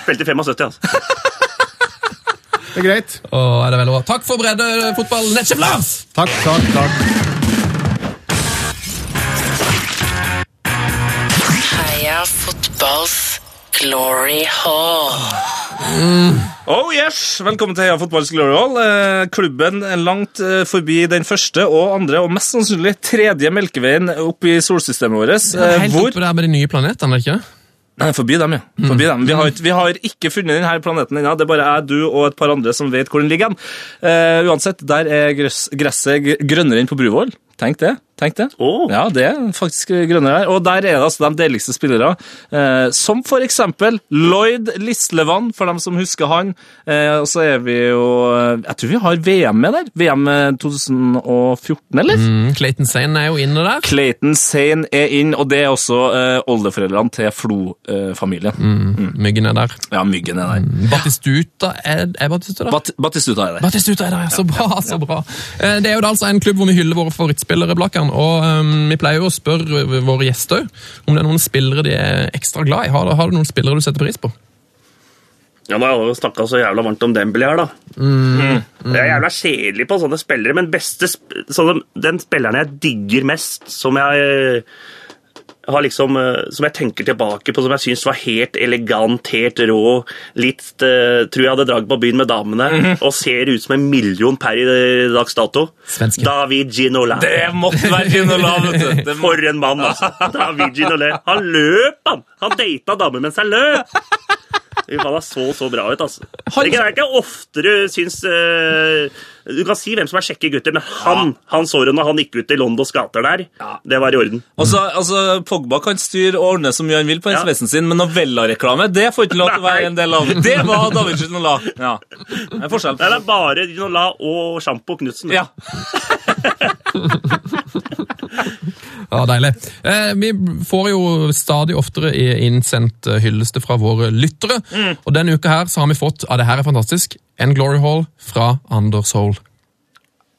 Spilte 75, altså. Det er greit. Åh, er det vel. Takk for breddefotball, Netchef Lars! Takk, takk, takk. Fotballs glory hall. Oh yes! Velkommen til Heia Fotballs Glory Hall. Eh, klubben er langt eh, forbi den første og andre, og mest sannsynlig tredje melkeveien opp i solsystemet vårt. Eh, helt hvor oppe der med de nye planetene, ikke? Nei, Forbi dem, ja. Forbi dem. Vi, har, ikke- vi har ikke funnet denne planeten ennå. Det er bare jeg, du og et par andre som vet hvor den ligger. Eh, uansett, der er gress, gresset grønnere enn på Bruvoll. Tenk det. Tenk det. Oh. Ja, det er faktisk grønnere her. Og der er det altså de deiligste spillere. Eh, som for eksempel Lloyd Lislevann, for dem som husker han. Eh, og så er vi jo eh, Jeg tror vi har VM med der. VM 2014, eller? Mm, Clayton Sane er jo inne der. Clayton Sane er inn, og det er også eh, oldeforeldrene til Flo-familien. Mm, Myggen er der. Ja, Myggen er der. Batistuta er, er Batistuta der? Bat Batistuta er der. Batistuta er der, ja. Så bra, så bra. Eh, Det er jo da altså en klubb hvor vi hyller våre favorittspillere, Blakkern. Og um, vi pleier jo å spørre våre gjester om det er noen spillere de er ekstra glad i. Har, har du noen spillere du setter pris på? Ja, nå har jeg jo snakka så jævla varmt om Dembélé her, da. Mm. Det er jævla kjedelig på sånne spillere, men beste sånne, den spilleren jeg digger mest, som jeg har liksom, eh, som jeg tenker tilbake på, som jeg syns var helt elegant, helt rå. Litt eh, Tror jeg hadde drag på byen med damene, Mhm. og ser ut som en million per i dags dato. Svenske. David Ginola. Det måtte være Ginola, vet du. Det. For en mann, altså. David Ginola. Han løp, han! Han data damer mens han løp! Fy faen, Han så så bra ut, altså. Han- Det er ikke oftere syns eh, Du kan si hvem som er kjekke gutter, men han han så du når han gikk ut i Londons gater der. Det var i orden. Altså, altså, Pogba kan styre og ordne så mye han vil på Ja. sveisen sin, men Novella-reklame det får ikke lov til å være en del av. Det var David Ginola. Ja. Det er forskjell. Nei, det er bare Ginola og Sjampo Knutsen. Ja. Ja, Deilig. Eh, vi får jo stadig oftere innsendt eh, hylleste fra våre lyttere. Og Denne uka her så har vi fått av det her er fantastisk, en Glory Hall fra Anders Hole.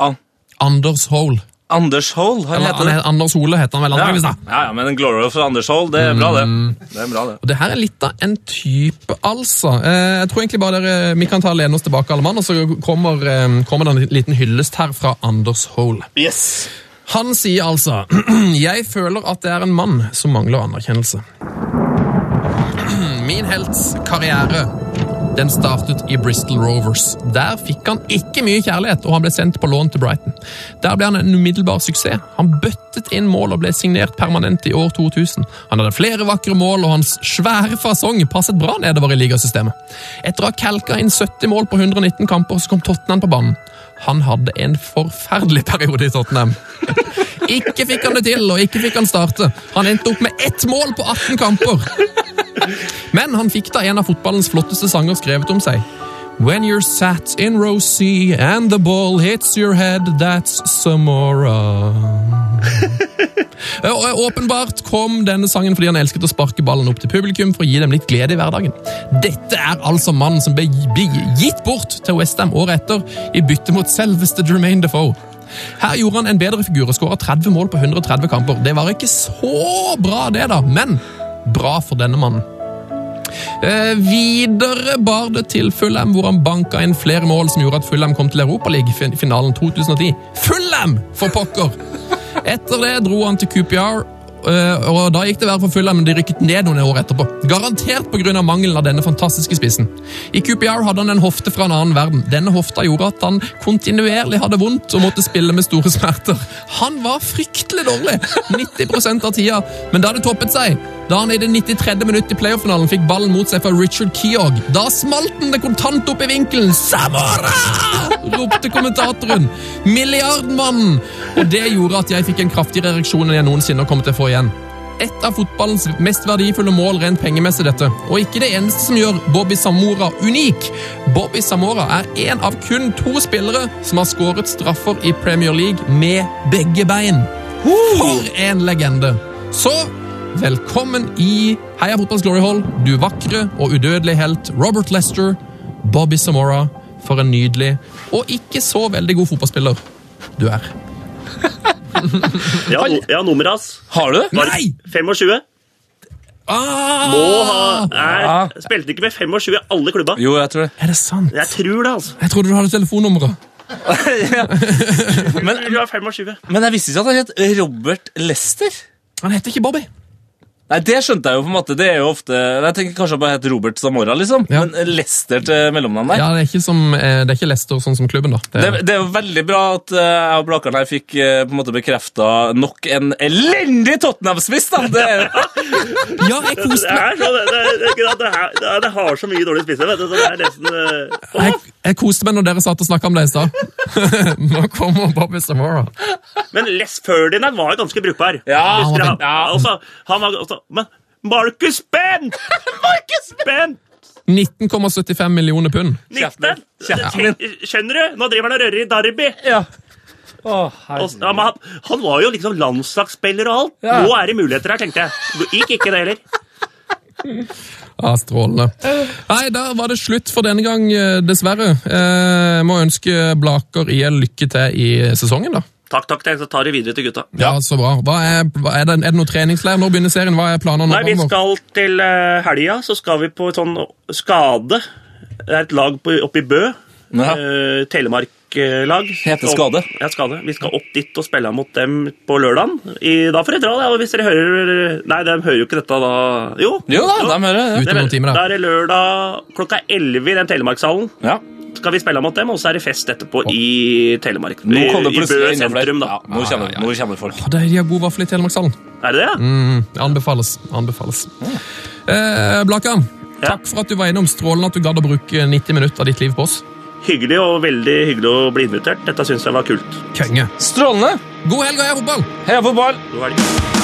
Ah, Anders Hole. Anders Hole, han ja, heter han det. Anders Hole, heter han vel Ja, antakeligvis. da. ja, ja, men en glory for Anders Hole, det er bra, det. Det er bra, det. Og det her er litt av en type, altså. Eh, jeg tror egentlig bare dere, Vi kan ta lene oss tilbake, alle mann, og så kommer, eh, kommer det en liten hyllest her fra Anders Hole. Yes. Han sier altså Jeg føler at det er en mann som mangler anerkjennelse. Min helts karriere den startet i Bristol Rovers. Der fikk han ikke mye kjærlighet, og han ble sendt på lån til Brighton. Der ble han en umiddelbar suksess. Han bøttet inn mål og ble signert permanent i år 2000. Han hadde flere vakre mål, og hans svære fasong passet bra nedover i ligasystemet. Etter å ha kelka inn 70 mål på 119 kamper, så kom Tottenham på banen. Han hadde en forferdelig periode i Tottenham. Ikke fikk han det til, og ikke fikk han starte. Han endte opp med ett mål på 18 kamper. Men han fikk da en av fotballens flotteste sanger skrevet om seg. When you're sat in row C and the ball hits your head, that's Samora. Åpenbart kom denne sangen fordi han elsket å sparke ballen opp til publikum for å gi dem litt glede i hverdagen. Dette er altså mannen som ble gitt bort til Westham året etter i bytte mot selveste Jermaine Defoe. Her gjorde han en bedre figur og skåra 30 mål på 130 kamper. Det var ikke så bra, det, da, men bra for denne mannen. Eh, videre bar det til Fulham, hvor han banka inn flere mål som gjorde at Fulham kom til Europaligafinalen 2010. Fulham, for pokker! Etter det dro han til QPR, og da gikk det verre for fulle, men de rykket ned noen år etterpå. Garantert pga. mangelen av denne fantastiske spissen. I QPR hadde han en hofte fra en annen verden. Denne hofta gjorde at han kontinuerlig hadde vondt og måtte spille med store smerter. Han var fryktelig dårlig 90% av tida, men da det toppet seg da han i det 93. minutt i playoff-finalen fikk ballen mot seg fra Richard Keogh. Da smalt den det kontant opp i vinkelen. Samora! ropte kommentatoren. Milliardmannen! Og det gjorde at jeg fikk en kraftigere ereksjon enn jeg noensinne har kommet til å få igjen. Et av fotballens mest verdifulle mål rent pengemessig, dette. Og ikke det eneste som gjør Bobby Samora unik. Bobby Samora er en av kun to spillere som har skåret straffer i Premier League med begge bein. For en legende! Så velkommen i Heia Fotballs Glory Hall, du vakre og udødelige helt Robert Lester, Bobby Samora. For en nydelig og ikke så veldig god fotballspiller du er. Ja, no, ja nummeret hans. Har du? Var Nei! 25. Ah! Må ha er, Spilte ikke med 25 i alle klubba. Jo, jeg tror det. Er det sant? Jeg tror det, altså. Jeg trodde du hadde telefonnummeret. Men, Du er 25. men jeg visste ikke at han het Robert Lester. Han heter ikke Bobby. Nei, Det skjønte jeg jo på en måte. Det er jo ofte Jeg tenker kanskje bare het Robert Zamora, liksom. Ja. Men Lester til mellomnavn der. Ja, Det er ikke, som, eh, det er ikke Lester sånn som klubben, da. Det Det, er, det er jo veldig bra at eh, jeg og Blakkaren her fikk eh, på en måte bekrefta nok en elendig Tottenham-spiss, da! Det er, ja, jeg Det, koste meg er så, det, det, det, det, det, det har så mye dårlige spisser, vet du. Så det er nesten Uh, jeg, jeg koste meg når dere satt og snakka om det i stad. Nå kommer Bobby Samora. Men Les Ferdinand var ganske brukbar. Ja, han var- ja. også, han var, altså, men Marcus Bent! Marcus Bent! 19,75 millioner pund. 19! Kjeften. Skjønner du? Nå driver han og rører i Derby. ja. Og, ja, han, han var jo liksom landslagsspiller og alt. Ja. Nå er det muligheter her, tenkte jeg. Gikk ikke det heller. Ja, Strålende. Nei, der var det slutt for denne gang, eh, dessverre. Jeg må ønske Blaker IL lykke til i sesongen, da. Takk, takk, tenk, så tar det videre til gutta. Ja, så bra. Hva er, hva er, det, er det noe treningsleir? Når begynner serien? Hva er planene? Nei, vi skal til uh, helga, så skal vi på et sånn skade. Det er et lag på, oppe i Bø. Ja. Eh, Telemark-lag. Heter Skade. Opp- Ja, skade. Vi skal opp dit og spille mot dem på lørdagen. Da får dere dra, og hvis dere hører Nei, de hører jo ikke dette da. Jo. Jo da, de hører det. Da da. er det lørdag klokka 11 i den Telemarkshallen. Ja. Skal vi spille mot dem, og så er det fest etterpå i Telemark. Nå kom det I, i Bø sentrum, da. Ja, nå, kommer, nå kjenner folk. Å, De de har god vaffel i Telemarkshallen. Er det det? Mm, anbefales. anbefales. Eh, Blakan, Ja. takk for at du var innom. Strålende at du gadd å bruke 90 minutter av ditt liv på oss. Hyggelig og veldig hyggelig å bli invitert. Dette syns jeg var kult. Konge. Strålende. God helg og heia fotball! Heia fotball. God helg.